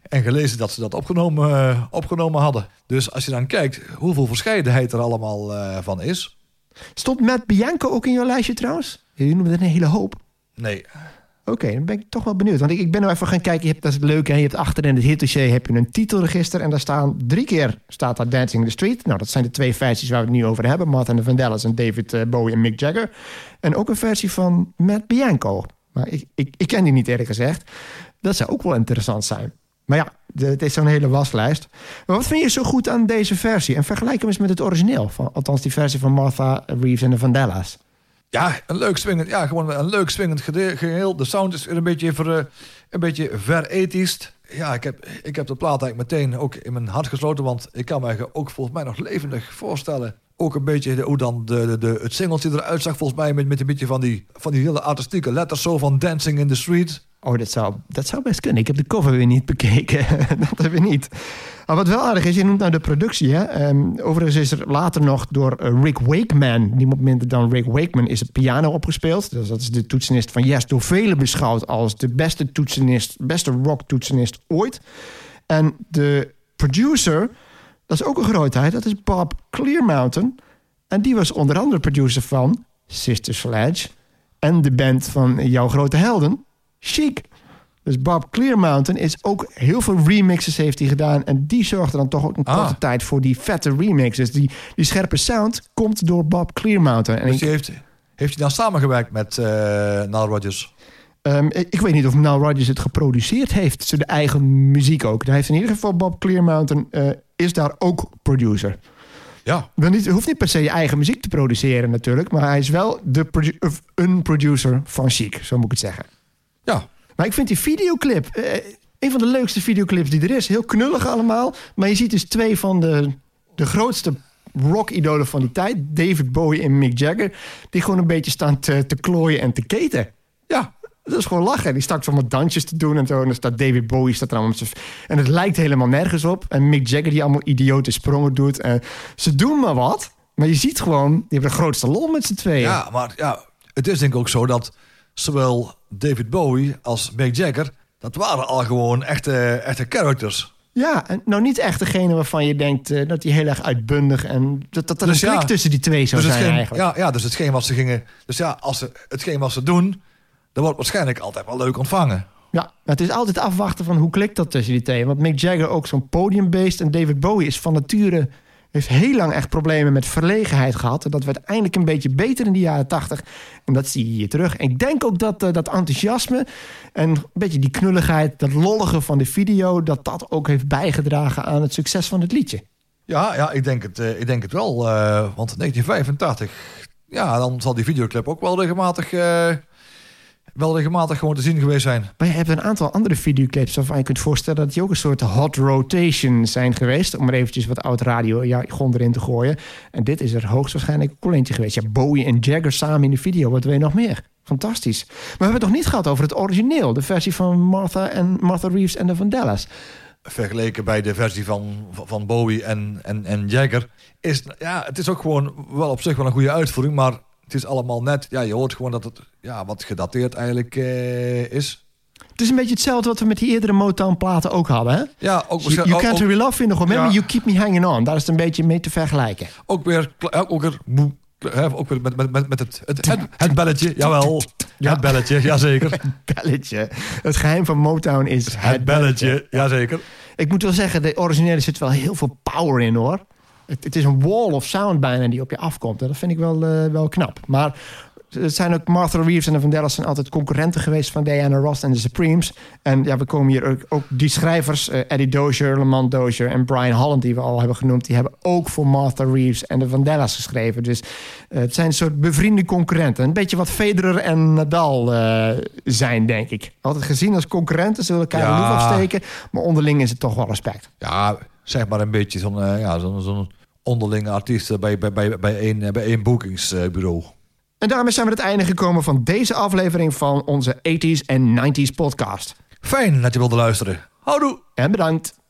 en gelezen dat ze dat opgenomen, eh, opgenomen hadden. Dus als je dan kijkt hoeveel verscheidenheid er allemaal eh, van is. Stond Matt Bianco ook in jouw lijstje trouwens? Je noemde het een hele hoop. Nee, Oké, dan ben ik toch wel benieuwd. Want ik, ik ben nou even gaan kijken. Je hebt, dat is het leuke. Hè? Je hebt achter in het hitdossier heb je een titelregister. En daar staan drie keer staat daar Dancing in the Street. Nou, dat zijn de twee versies waar we het nu over hebben. Martha en de Vandellas en David eh, Bowie en Mick Jagger. En ook een versie van Matt Bianco. Maar ik, ik, ik ken die niet eerlijk gezegd. Dat zou ook wel interessant zijn. Maar ja, het is zo'n hele waslijst. Maar wat vind je zo goed aan deze versie? En vergelijk hem eens met het origineel. Van, althans, die versie van Martha Reeves en de Vandellas. Ja, een leuk swingend, ja, gewoon een leuk swingend geheel. De sound is een beetje, ver, eh, een beetje. Ja, ik heb, ik heb de plaat eigenlijk meteen ook in mijn hart gesloten. Want ik kan me ook volgens mij nog levendig voorstellen. Ook een beetje hoe dan de, de, het singeltje eruit zag. Volgens mij met, met een beetje van die, van die hele artistieke letters zo van Dancing in the Street. Oh, dat zou, dat zou best kunnen. Ik heb de cover weer niet bekeken. dat hebben we niet. Maar wat wel aardig is, je noemt nou de productie. Hè? Ehm, overigens is er later nog door eh, Rick Wakeman... niemand minder dan Rick Wakeman is het piano opgespeeld. Dus dat is de toetsenist van Yes, door velen beschouwd... als de beste toetsenist, beste rock-toetsenist ooit. En de producer, dat is ook een grootheid... dat is Bob Clearmountain. En die was onder andere producer van Sister Sledge... en de band van jouw grote helden, Chic. Dus Bob Clearmountain is ook heel veel remixes heeft hij gedaan. En die zorgde dan toch ook een Ah. korte tijd voor die vette remixes. Die, die scherpe sound komt door Bob Clearmountain. En Dus die heeft, heeft hij dan samengewerkt met eh Nile Rodgers? Ehm, ik, weet niet of Nile Rodgers het geproduceerd heeft. Zijn eigen muziek ook. Hij heeft in ieder geval Bob Clearmountain eh, is daar ook producer. Ja, Wel niet, hoeft niet per se je eigen muziek te produceren natuurlijk. Maar hij is wel de produ- of een producer van Chic. Zo moet ik het zeggen. ja. Maar ik vind die videoclip eh, een van de leukste videoclips die er is. Heel knullig allemaal. Maar je ziet dus twee van de, de grootste rock-idolen van die tijd. David Bowie en Mick Jagger. Die gewoon een beetje staan te, te klooien en te keten. Ja, dat is gewoon lachen. Die stak allemaal dansjes te doen en zo. En dan staat David Bowie staat er allemaal met zijn- En het lijkt helemaal nergens op. En Mick Jagger die allemaal idiote sprongen doet. En ze doen maar wat. Maar je ziet gewoon, die hebben de grootste lol met z'n tweeën. Ja, maar ja, het is denk ik ook zo dat zowel David Bowie als Mick Jagger... dat waren al gewoon echte, echte characters. Ja, en nou niet echt degene waarvan je denkt eh, dat die heel erg uitbundig en dat, dat er Dus een klik ja, tussen die twee zou dus zijn hetgeen, eigenlijk. ja, ja, dus hetgeen wat ze gingen... Dus ja, als ze, hetgeen wat ze doen... dat wordt waarschijnlijk altijd wel leuk ontvangen. Ja, het is altijd afwachten van hoe klikt dat tussen die twee. Want Mick Jagger ook zo'n podiumbeest en David Bowie is van nature heeft heel lang echt problemen met verlegenheid gehad. En dat werd eindelijk een beetje beter in de jaren tachtig. En dat zie je hier terug. En ik denk ook dat eh, dat enthousiasme en een beetje die knulligheid, dat lollige van de video, dat dat ook heeft bijgedragen aan het succes van het liedje. Ja, ja ik, denk het, eh, ik denk het wel. eh, want 1985... Ja, dan zal die videoclip ook wel regelmatig... wel regelmatig gewoon te zien geweest zijn. Maar je hebt een aantal andere videoclips waarvan je kunt voorstellen dat die ook een soort hot rotation zijn geweest. Om er eventjes wat oud radio jargon erin te gooien. En dit is er hoogstwaarschijnlijk ook eentje geweest. Ja, Bowie en Jagger samen in de video. Wat wil je nog meer? Fantastisch. Maar we hebben het nog niet gehad over het origineel. De versie van Martha en Martha Reeves en de Vandellas. vergeleken bij de versie van, van Bowie en, en, en Jagger. Is, ja, het is ook gewoon wel op zich wel een goede uitvoering, maar het is allemaal net. Ja, je hoort gewoon dat het ja, wat gedateerd eigenlijk eh, is. Het is een beetje hetzelfde wat we met die eerdere Motown-platen ook hadden. Hè? Ja, ook, You, you ook, Can't ook, Really Love ik nog Ja. You Keep Me Hanging On. Daar is het een beetje mee te vergelijken. ook weer, ook weer, ook weer met, met, met, met het, het, het, het belletje. Jawel, Ja. het belletje, jazeker. Belletje. Het geheim van Motown is Het belletje, jazeker. Ik moet wel zeggen, de originele zit wel heel veel power in hoor. Het, het is een wall of sound bijna die op je afkomt. En dat vind ik wel, eh, wel knap. Maar Het zijn ook Martha Reeves en de Vandellas zijn altijd concurrenten geweest van Diana Ross en de Supremes. En ja, we komen hier ook, ook die schrijvers, eh, Eddie Dozier, Lamont Dozier en Brian Holland, die we al hebben genoemd, die hebben ook voor Martha Reeves en de Vandellas geschreven. Dus eh, het zijn een soort bevriende concurrenten. Een beetje wat Federer en Nadal zijn, denk ik. Altijd gezien als concurrenten, ze willen elkaar Ja. loef afsteken, maar onderling is het toch wel respect. Ja, zeg maar een beetje zo'n ja, zo'n zo'n onderlinge artiest eh, bij, bij, bij, bij, één, bij één boekingsbureau. En daarmee zijn we het einde gekomen van deze aflevering van onze 80s en 90s podcast. Fijn dat je wilde luisteren. Houdoe! En bedankt.